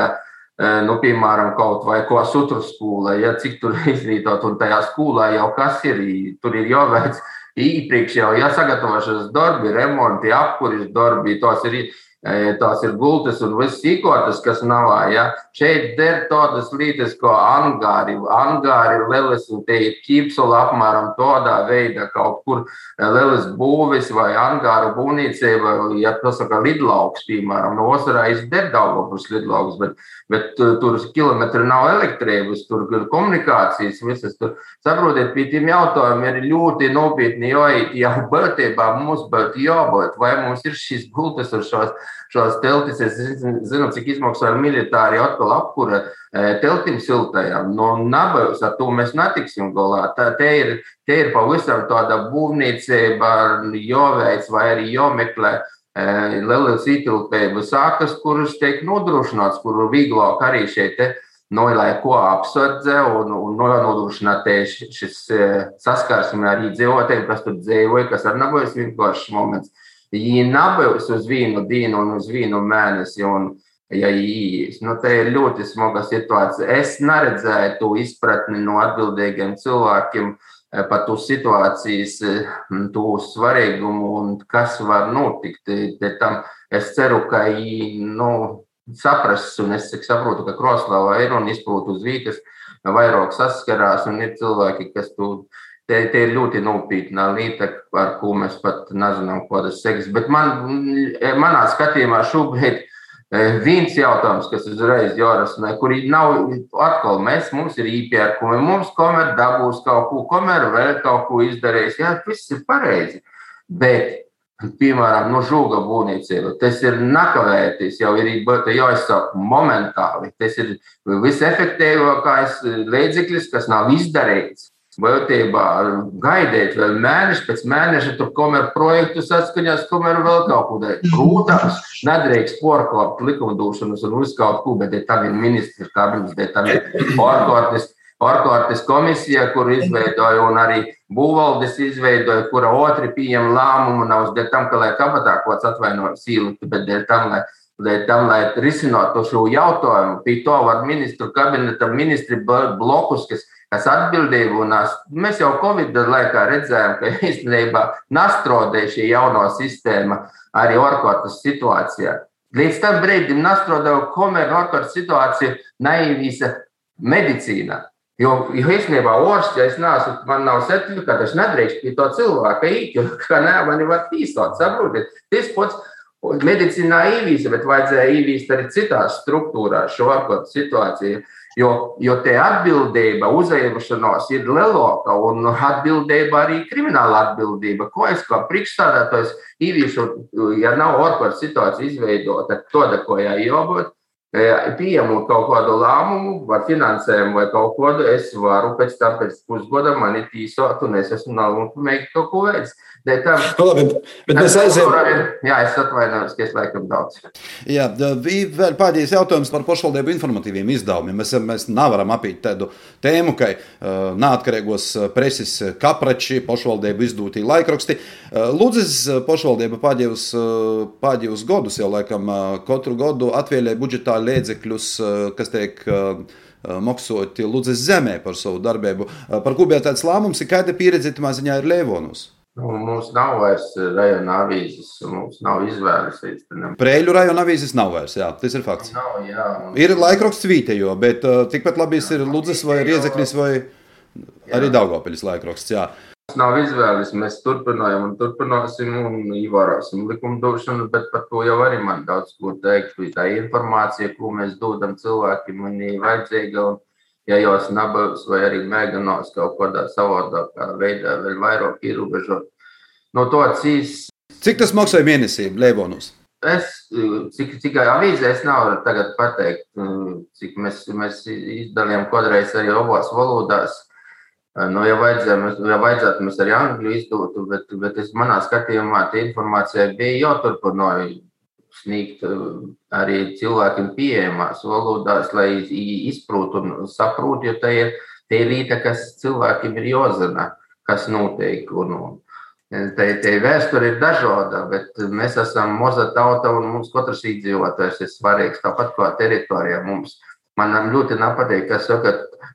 nu, piemēram, kaut vai ko sutru skola, ja cik tur [laughs] izglītot, un tajā skolā jau kas ir, tur ir jāveic īpriekš jau jāsagatavošanas darbi, remonti, apkuris darbi, tos ir tās ir gultas un viss iekārtas, kas nav. Ja? Šeit der tādas lietas, kā angāri, angāri lielas, un te ir ķīpsula apmēram tādā veidā kaut kur lielas būvis vai angāru būvniecība, ja pasaka lidlauks, piemēram, no osarā izder Daugavpils lidlauks, bet, bet tur kilometri nav elektrības, tur ir komunikācijas visas. Tur, saprotiet, pie tiem jautājumiem ir ļoti nopietni jāiet, jau būtībā mums būtu jābūt, vai mums ir šīs gultas ar šos šās teltis. Es zinu, cik izmaksā militāri atkal apkura e, teltim siltajām. No nabas ar to mēs netiksim galā. Tā, te, ir, te ir pavisam tāda būvniecība, jāveic vai arī jāmeklē. E, Lielas ietilpības sākas, kuras tiek nodrošināts, kuru vieglāk arī šeit no, lai ko apsardze un, un nodrošināt šis e, saskarsme ar iedzīvotājiem, kas tur dzīvoja, kas arī nav bijis vienkāršs moments. Viņi uz vienu dienu un uz vienu mēnesi. Un, ja īsi. Nu, te ir ļoti smaga situācija. Es neredzēju to izpratni no atbildīgiem cilvēkiem eh, par to situācijas, eh, to svarīgumu un kas var notikt. Te tam es ceru, ka viņi nu, saprast, un es saprotu, ka Kroslava ir un izpūt uz vītas, vairāk saskarās, un ir cilvēki, kas to Te, te ir ļoti nopietna lieta, par ko mēs pat nezinām, kādas sekas. Bet man, manā skatījumā šobrīd Viens jautājums, kas uzreiz jārasmē, kur nav atkal mēs, mums ir īpērkumi, mums komer dabūs kaut ko, komer vēl kaut ko izdarījis. Jā, viss ir pareizi. Bet, piemēram, no žūga būvniecība, tas ir nakavēties, jau ir jāizsāk momentāli. Tas ir visefektīvākais līdzeklis, kas nav izdarīts. Būtībā gaidīt vēl mēnešu pēc mēneša, tur komer projektus atskaņās, komer vēl kaut ko tādu. Protams, nedrīkst porkāpt likumdošanas un uz kaut ko, bet tam ir ministrs kabinets, bet tam ir ārkārtas, ārkārtas komisija, kur izveidoja un arī būvvaldes izveidoja, kura otri pieņem lēmumu, nav dēļ tam, ka lai kabatā kaut kāds atvainojas īlikt, bet dēļ tam, lai Dēļ tam, lai risinātu šo jautājumu, pie to var ministru kabineta ministri blokus, kas kas atbildību un mēs jau Covid laikā redzējām, ka [laughs] īstenībā nastrodē šī jauno sistēma arī ārkārtas situācijā. Līdz tam brīdim nastrodēja komerci ārkārtas situācija naivīsa medicīna. Jo, jo īstenībā orsts, ja es neesmu, man nav certifikāta, es nedrīkstu pie to cilvēka īt, jo kā nē, man var tīstot, saprotiet. Tas pats medicīnā īvīsa, bet vajadzēja īvīst arī citās struktūrās šo ārkārtas situāciju. Jo, jo te atbildība, uzņemšanās ir lielāka un atbildība arī krimināla atbildība. Ko es kā priekšstādātājs īvīšu, ja nav ārkārtas situācija izveidota, tāda, ko jābūt, pieņemot kaut kādu lēmumu, vai finansējumu, vai kaut ko tādu, es varu pēc tam, pēc pusgada, mani tīsot, un es esmu nav mēģinājis kaut ko veikt. Tā, nu, labi, bet mēs aizējām. Jā, es atvainojos, ka es laikam daudz. Jā, vēl pēdējais jautājums par pašvaldību informatīviem izdevumiem. Mēs, mēs nevaram apīt tādu tēmu, ka uh, neatkarīgos preses kaprači pašvaldību izdūtī laikraksti. Uh, Lūdzes pašvaldība pēdējos, uh, pēdējos gadus jau laikam uh, katru gadu atvēlēja budžetā līdzekļus, uh, kas tiek. Uh, maksot Lūdzes zemē par savu darbību. Par ko bija tāds lēmums, kāda pieredze tam ziņā ir Lēvonos? Nu, mums nav vairs rajona avīzes, mums nav izvēles. Prēļu rajona avīzes nav vairs, jā, tas ir fakts. Nav, jā, mums... Ir laikraksts Vītejo, bet uh, tikpat labi ir Ludzes vai Riezeknis vai arī Daugopeļas laikraksts, jā. Mums nav izvēles, mēs turpinājam un turpināsim un ievērosim likumdošanu, bet par to jau arī man daudz ko teikt. Tā informācija, ko mēs dodam cilvēkiem, ir vajadzīga. Un ja jos nabaks vai arī mēģinās kaut kādā savādākā veidā vēl vairāk ierobežot. No to cīs. Cik tas maksāja mēnesī, Lēbonus? Es, cik, cik avīzē es nevaru tagad pateikt, cik mēs, mēs izdalījām kodreiz arī abās valodās. Nu, ja, vajadzētu, ja vajadzētu, mēs arī angļu izdotu, bet, bet es manā skatījumā tā informācija bija jāturpina sniegt eh, arī cilvēkiem pieejamās valodās, lai izprotu un saprotu, jo tā ir, tā ir lieta, kas cilvēkiem ir jāzina, kas notiek. Un, un, Te, te vēsture ir dažāda, bet mēs esam maza tauta un mums katrs iedzīvotājs ir svarīgs. Tāpat kā teritorijā mums. Man ļoti nepatīk, ka saka,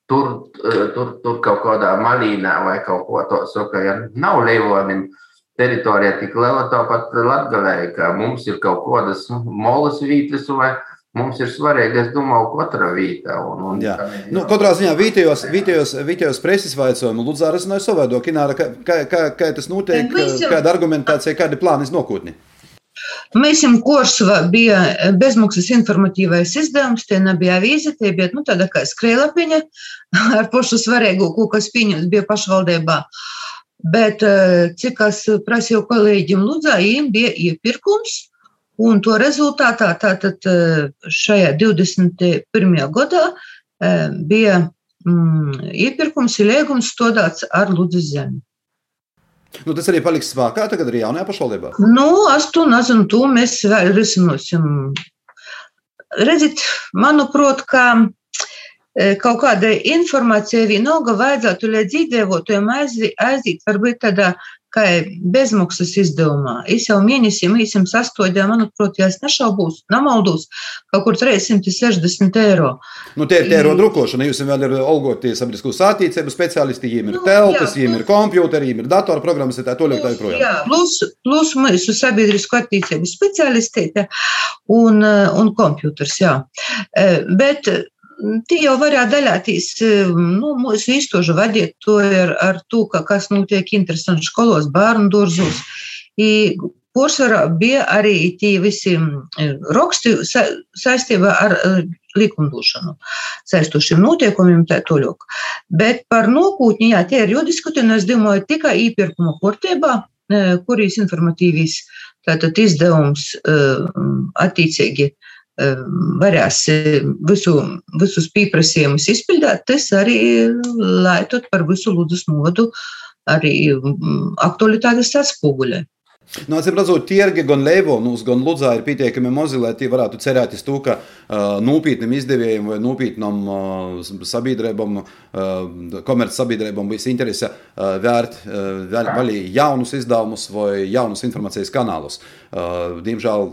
tur, eh, tur, tur kaut kādā malīnā vai kaut ko tādu saka, ja nav leivonim. Uh, teritorija tik liela, tāpat Latvijā, ka mums ir kaut kādas nu, molas vītnes vai mums ir svarīgi, es domāju, katra vīta. Un, un, jā. Nu, katrā ziņā vītējos, vītējos, vītējos preses vaicojumu Lūdzu rasināja savādāk. Kināra, kā, kā, kā tas notiek, kāda argumentācija, kādi plāni nākotnē? Mēs esam Korsava bija bezmaksas informatīvais izdevums, tie nebija avīze, tie bija, nu, tāda kā skrēlapiņa [laughs] ar pošu svarīgu, ko kas pieņems bija pašvaldībā. Uh, Bet eh, cik es prasīju kolēģim Ludzā, viņiem bija iepirkums, un to rezultātā tātad eh, šajā 21. gadā eh, bija mm, iepirkums, ir liegums stādāts ar Ludzas zemi. Nu, tas arī paliks spēkā tagad arī jaunajā pašvaldībā? Nu, es to nezinu, to mēs vēl risinosim. Redziet, manuprāt, ka kaut kāda informācija vienalga vajadzētu, lai dzīvotājiem aiziet, varbūt tādā kā bezmaksas izdevumā. Es jau mēnesī mīsim sastodīju, manuprāt, ja es nešaubos, namaldos, kaut kur 360 eiro. Nu, tie ir tie eiro drukošana, jūs vēl ir algotie sabiedriskos attīcību speciālisti, viņiem ir nu, telpas, viņiem ir kompjuteri, viņiem ir datorprogrammas, tā toļāk tā joprojām. Jā, plus, plus mūsu sabiedrisko attīstību speciālisti un, un kompjuters, jā. Bet Tie jau varētu daļāties nu, mūsu iztožu vadīt to ar, ar to, ka kas notiek interesanti skolos, bērnu dārzos. Porcelāna bija arī tie visi raksti sa saistībā ar likumdošanu, saistošiem noteikumiem, tā toļok. Bet par nākotni, jā, tie ir jodiskoti, un es domāju, tikai īpirkuma kārtībā, kurīs informatīvīs tātad izdevums attiecīgi varēs visu, visus pieprasījumus izpildīt, tas arī laitot par visu Lūdzu novadu arī aktualitātes atspoguļē. Nu, Acīm redzot, tirgi gan Leivonus, gan Ludzā ir pietiekami mazi, lai tie varētu cerēt uz to, ka uh, nopietniem izdevējiem vai nopietnam uh, sabiedrībam, uh, komercsabiedrībām būs interese uh, vērt uh, vaļā jaunus izdevumus vai jaunus informācijas kanālus. Uh, diemžēl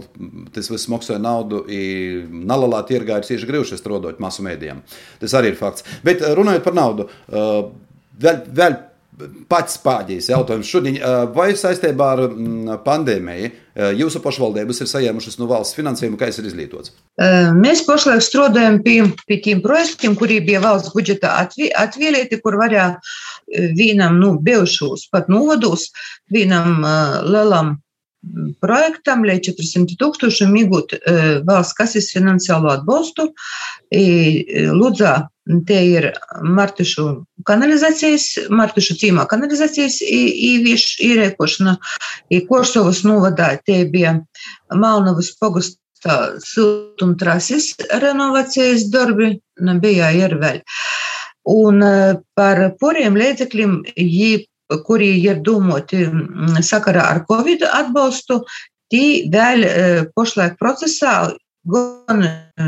tas viss maksāja naudu, un Nalalā tirgā ir cieši grūti strādāt masu mēdījiem. Tas arī ir fakts. Bet runājot par naudu, uh, vēl, vēl Pats pēdējais jautājums šodien. Vai saistībā ar pandēmiju jūsu pašvaldības ir saņēmušas no valsts finansējumu, kā tas ir izlietots? Mēs pašlaik strādājam pie, pie tiem projektiem, kuri bija valsts budžeta atvēlēti, kur varēja vienam nu, bijušos pat novados, vienam lielam projektam, lai 400 tūkstošiem iegūt valsts kases finansiālo atbalstu. Ludzā Te ir Martišu kanalizācijas, Martišu cīmā kanalizācijas īrēkošana, Korsovas novadā te bija Malnavas pogastā siltumtrases renovācijas darbi, bija ir vēl. Un par poriem līdzekļiem, kuri ir domāti sakarā ar Covid atbalstu, tie vēl pašlaik procesā gan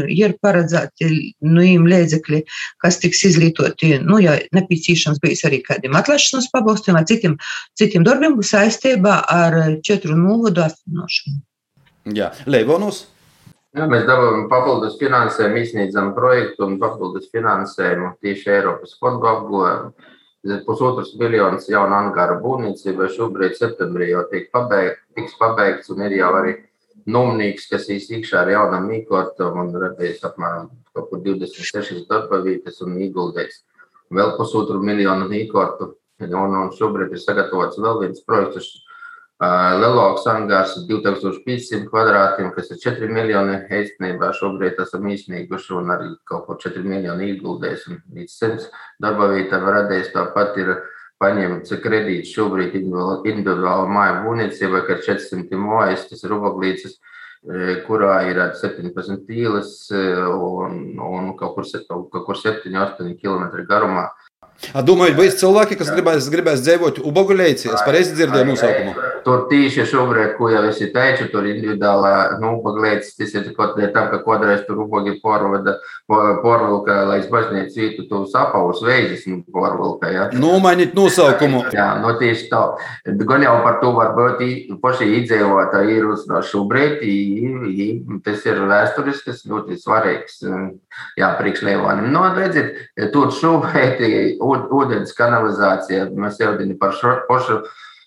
ir paredzēti nu, līdzekļi, kas tiks izlietoti, nu, ja nepieciešams bijis arī kādiem atlaišanas pabalstiem vai citiem, citiem darbiem saistībā ar četru novadu atvinošanu. Jā, Leivonus. Jā, mēs dabūjām papildus finansējumu, izsniedzam projektu un papildus finansējumu tieši Eiropas fondu apgūvējumu. Pusotrs miljonus jaunu angāra būvniecībai šobrīd septembrī jau tiek pabeigts, tiks pabeigts un ir jau arī nomnīgs, kas iekšā ar jaunam mīkotam un radījis apmēram 26 darba vietas un ieguldījis vēl pusotru miljonu mīkotu. Un, un šobrīd ir sagatavots vēl viens projekts. Lielāks angārs ar 2500 kvadrātiem, kas ir 4 miljoni. Īstenībā šobrīd esam izsnieguši un arī kaut ko 4 miljonu ieguldījis. Līdz 100 darba vietām radījis tāpat ir paņemts kredīts šobrīd individuāla māja būvniecībai, ka 400 mājas, tas ir Ubaglīcas, e, kurā ir 17 tīles un, un kaut kur, kaut kur 7-8 km garumā. Domāju, būs cilvēki, kas gribēs, gribēs dzīvot Ubaguļēcī. Es pareizi dzirdēju nosaukumu. Tur tieši šobrīd, ko jau esi teicis, tur individuālā nu, Ubaguļēcī, tas ir kaut kā tam, ka kodreiz tur Ubagi porvada, porvilka, lai es bažniec vītu, tu sapaus veizes, nu, porvilka, ja. Nomainīt nosaukumu. Jā, no tieši tā. Gan jau par to varbūt paši iedzīvotā ir uz no šobrīd, tas ir vēsturisks, ļoti svarīgs, jā, priekšlēvānim. No, redziet, tur šobrīd ūdens kanalizācija. Mēs jau par šo pašu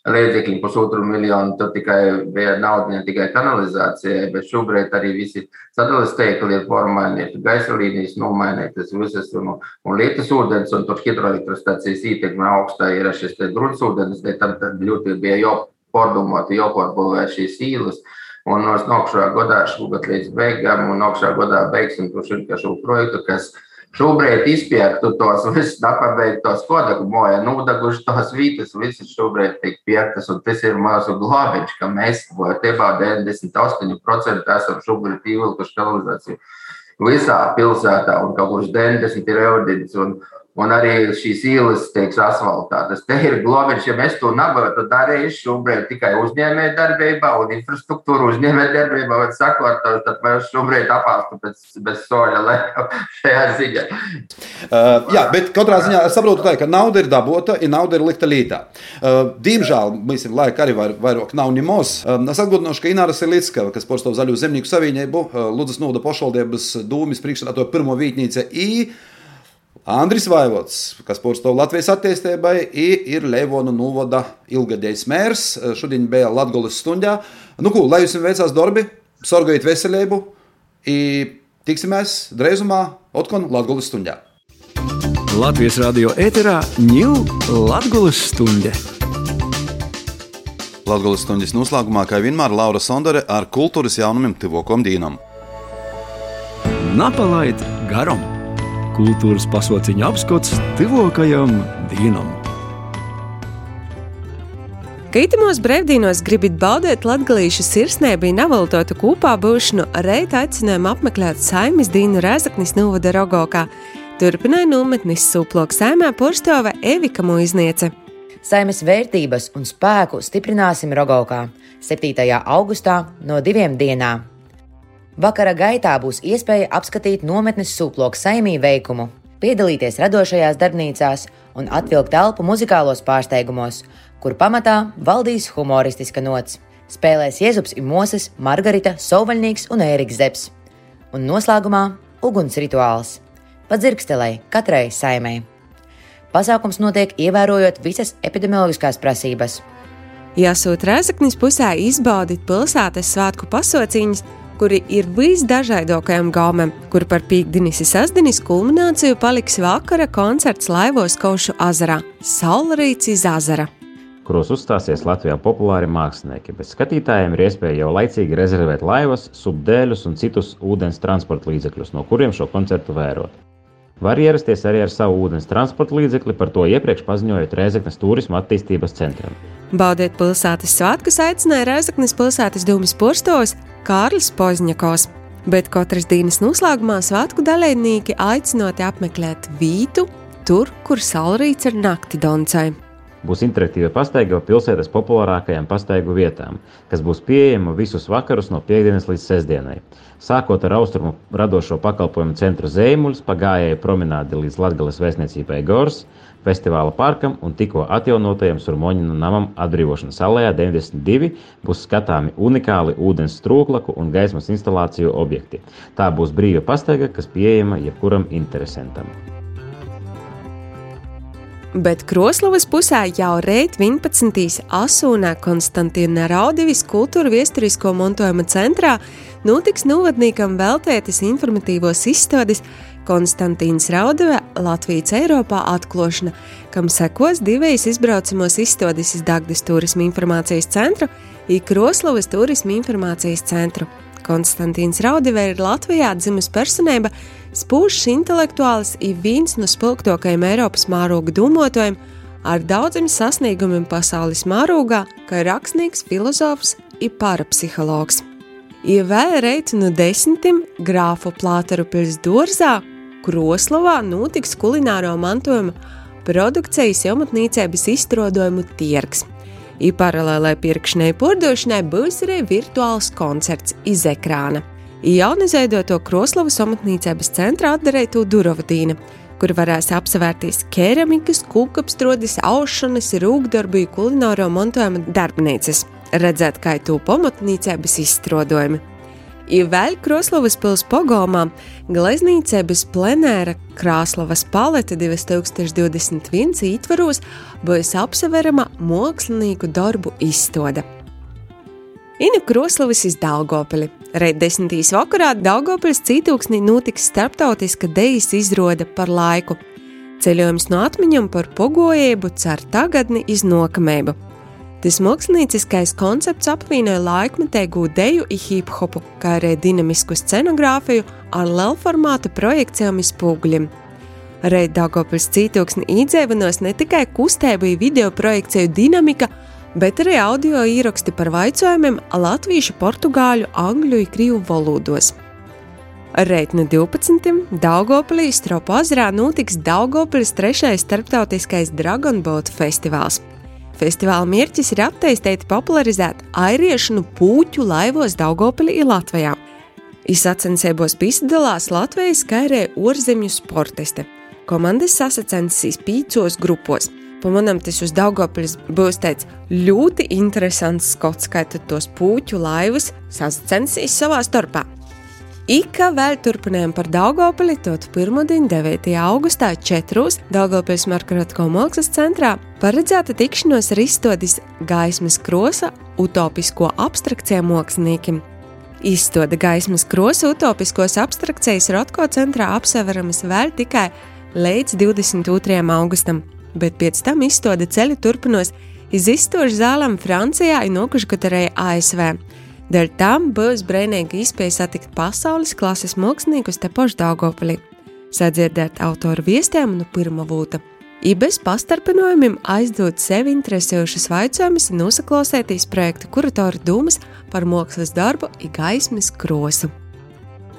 līdzekļu pusotru miljonu. Tur tikai bija nauda ne tikai kanalizācijai, bet šobrīd arī visi sadales teikli ir pormainīti, gaisa līnijas nomainītas, visas un, un lietas ūdens, un tur hidroelektrostācijas ietekme augstā ir šis gruntsūdens, bet tam ļoti bija jāpārdomāt, jāpārbūvē šīs īlas. Un no nākamā gadā, šogad līdz beigām, un nākamā gadā beigsim šo projektu, kas ir Šobrīd izpērktu tos [laughs] visus nepabeigtos kodaku moja, nudaguši tos vītas, visas šobrīd tiek piektas, un tas ir mūsu glābiņš, ka mēs būtībā 98% esam šobrīd ievilkuši kanalizāciju visā pilsētā, un kaut kurš 90 ir eudins, un un arī šīs ielas tiek asfaltētas. Te ir globiņš, ja mēs to nebūtu darījuši šobrīd tikai uzņēmējdarbībā un infrastruktūra uzņēmējdarbībā, bet sakot, tad mēs šobrīd apāstu bez, bez soļa [laughs] šajā ziņā. Uh, jā, bet katrā ziņā es saprotu, tā, ka nauda ir dabūta, ja nauda ir likta lītā. Uh, diemžēl mēs ir laika arī vair, vairāk nav nimos. Uh, es atgādināšu, ka Ināra Silicka, kas pārstāv Zaļo zemnieku savienību, uh, Ludzas Nūda pašvaldības dūmis priekšsēdētāja pirmo vītnīca I. Andris Vaivots, kas pārstāv Latvijas attīstībai, ir Leivona Nūvoda ilgadējs mērs. Šodien bija Latvijas stundā. Nu, ko, lai jums veicās darbi, sorgojiet veselību, un tiksimies drīzumā Otkon Latvijas stundā. Latvijas radio ēterā ņūl Latvijas stundā. Latvijas stundas noslēgumā, kā vienmēr, Laura Sondere ar kultūras jaunumiem Tivokom Dīnam. Napalaid garam! Kultūras pasauciņa apskats Tivokajam Dīnam! Kaitimos brīvdienos gribat baudīt latgalīšu sirsnēbu un avaltotu kūpā būšanu, reit aicinājumu apmeklēt saimis Dīnu Rēzaknis Nūvada Rogokā. Turpināja nometnis sūplok saimē porstove Evika Muizniece. Saimes vērtības un spēku stiprināsim Rogaukā 7. augustā no diviem dienām. Vakara gaitā būs iespēja apskatīt nometnes sūploku saimī veikumu, piedalīties radošajās darbnīcās un atvilkt telpu muzikālos pārsteigumos, kur pamatā valdīs humoristiska nots. Spēlēs Jēzus Imoses, Margarita, Sauvaļnieks un Ēriks Zepsi. Un noslēgumā uguns rituāls - padzirkstelei katrai saimei. Pasākums notiek ievērojot visas epidemioloģiskās prasības. Jāsūt Rēzaknis pusē izbaudīt pilsētas svētku pasauciņas, kuri ir visdažādākajam gaumam, kur par pīkdinis sasdinis kulmināciju paliks vakara koncerts laivos Kaušu azarā - Saulrīts iz azara kuros uzstāsies Latvijā populāri mākslinieki, bet skatītājiem ir iespēja jau laicīgi rezervēt laivas, subdēļus un citus ūdens transporta līdzekļus, no kuriem šo koncertu vērot. Var ierasties arī ar savu ūdens transporta līdzekli, par to iepriekš paziņojot Rēzeknes turisma attīstības centram. Baudiet pilsētas svētkus aicināja Rēzeknes pilsētas dūmas porstos Kārlis Pozņakovs. Bet katras dienas noslēgumā svētku dalībnieki aicinoti apmeklēt vītu, tur, kur saulrīts ir nakti Doncai. Būs interaktīva pastaiga pilsētas populārākajām pastaigu vietām, kas būs pieejama visus vakarus no piekdienas līdz sestdienai. Sākot ar austrumu radošo pakalpojumu centru Zēmuļs, pagājēju promenādi līdz Latgales vēstniecībai Gors, festivāla parkam un tikko atjaunotajam Surmoņinu namam atbrīvošanas alejā 92 būs skatāmi unikāli ūdens strūklaku un gaismas instalāciju objekti. Tā būs brīva pastaiga, kas pieejama jebkuram interesantam bet Kroslovas pusē jau reit 11. asūnā Konstantīna Raudivis kultūra viesturisko montojuma centrā notiks novadniekam veltētas informatīvos izstādes Konstantīns Raudeve Latvijas Eiropā atklošana, kam sekos divējas izbraucamos izstādes iz Dagdas turisma informācijas centru un Kroslovas turisma informācijas centru. Konstantīns Raudeve ir Latvijā dzimis personība, Spūšs intelektuālis ir viens no spilgtākajiem Eiropas mēroga domātājiem, ar daudziem sasniegumiem pasaules mērogā, kā rakstnieks, filozofs un parapsihologs. Ir vēl reiti no desmitiem grāfu plātaru pils Dorzā, Kroslovā notiks kulināro mantojuma produkcijas jaunatnīcības izstrādājumu tirgs. I paralēlai pirkšanai pordošanai būs arī virtuāls koncerts iz ekrāna jaunizveidoto Kroslavas amatniecības centrā atdarētu Durovadīna, kur varēs apsevērties keramikas, kūkapstrodas, aušanas, rūkdarbu, kulināro montojuma darbnīcas, redzēt, kā to pamatnīcības izstrādājumi. Ir vēl Kroslavas pils pogomā gleznīcības plenēra Krāslavas palete 2021 ietvaros būs apseverama mākslinieku darbu izstāde. Inu Kroslavas iz Daugopili. Reit desmitīs vakarā Daugopilis cītūksnī notiks starptautiska dejas izrāde par laiku. Ceļojums no atmiņām par pogojību cer tagadni iz nokamību. Tas mākslinieciskais koncepts apvienoja laikmetēgu deju un hip hopu, kā arī dinamisku scenogrāfiju ar lielformāta projekcijām iz spoguļiem. Reit Daugopils cītūksni īdzēvanos ne tikai kustību un video projekciju dinamika, bet arī audio ieraksti par jautājumiem latviešu, portugāļu, angļu un krievu valodos. Reitni 12. Daugopilī Stropazrā notiks Daugopilis trešais starptautiskais Dragon Boat festivāls. Festivāla mērķis ir attīstīt, popularizēt airiešanu pūķu laivos Daugopilī Latvijā. Izsacensībos piedalās Latvijas kairē orzemju sportisti. Komandas sasacensīs pīcos grupos – Pamanām, tas uz Daugopils būs tāds ļoti interesants skots, kā tos puķu laivas sacensīs savā starpā. Ika vēl turpinājām par Daugopili, tot pirmdien 9. augustā 4. Daugopils Markaratko mākslas centrā paredzēta tikšanos ar izstādis gaismas krosa utopisko abstrakcijām māksliniekiem. Izstāde gaismas krosa utopiskos abstrakcijas Rotko centrā apseveramas vēl tikai līdz 22. augustam bet pēc tam izstāde ceļu turpinos Iz izstošu zālēm Francijā ir nokuši arī ASV. Dēļ tam būs brīvīga iespēja satikt pasaules klases māksliniekus te pašu Daugopilī, sadzirdēt autoru viestiem no pirmā vūta. I bez pastarpinājumiem aizdot sevi interesējušas vaicojumus un nosaklausēties projektu kuratoru dūmas par mākslas darbu i gaismas krosu.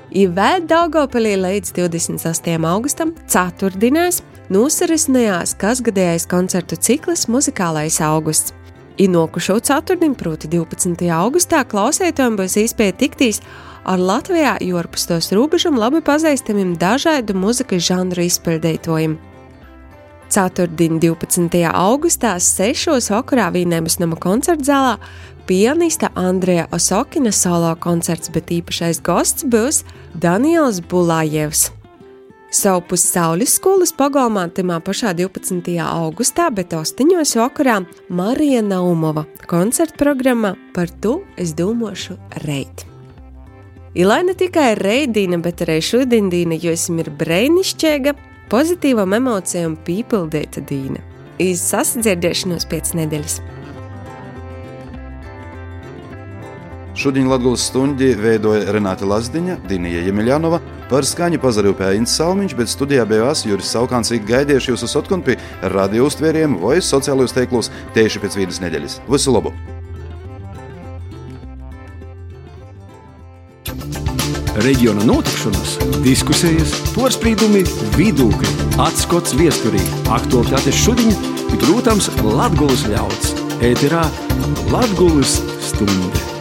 I vēl Daugopilī līdz 28. augustam, ceturtdienās, nosarisinājās kasgadējais koncertu cikls Muzikālais augusts. Inokušo ceturtdienu, proti 12. augustā, klausētājiem būs iespēja tiktīs ar Latvijā jorpus tos robežam labi pazīstamiem dažādu muzikas žanru izpildītojiem. Ceturtdien, 12. augustā, 6. vakarā Vīnēmas nama koncerta zālē pianista Andrija Osokina solo koncerts, bet īpašais gosts būs Daniels Bulājevs. Savu pussaules skolas pagalmā timā pašā 12. augustā, bet 8. vakarā Marija Naumova koncerta programma par to es domāšu reit. Ilai ne tikai reidīna, bet arī šodien jo esmu ir brēnišķīga, pozitīvam emocijām pīpildīta dīna. Iz sasdzirdēšanos pēc nedēļas. Šodien Latvijas stundi veidoja Renāta Lazdiņa, Dinija Jemiļanova, par skaņu pazarīja Inns Salmiņš, bet studijā bija Juris Saukāns, gaidījuši jūsu sotkunpi radio uztvēriem vai sociālajos teiklos tieši pēc vienas nedēļas. Visu labu! Reģiona notikšanas, diskusijas, porcelāna, vidūkļi, atskats viesturī, aktuālitātes šodien, protams, Latvijas ļauds. Ēterā Latvijas stunde.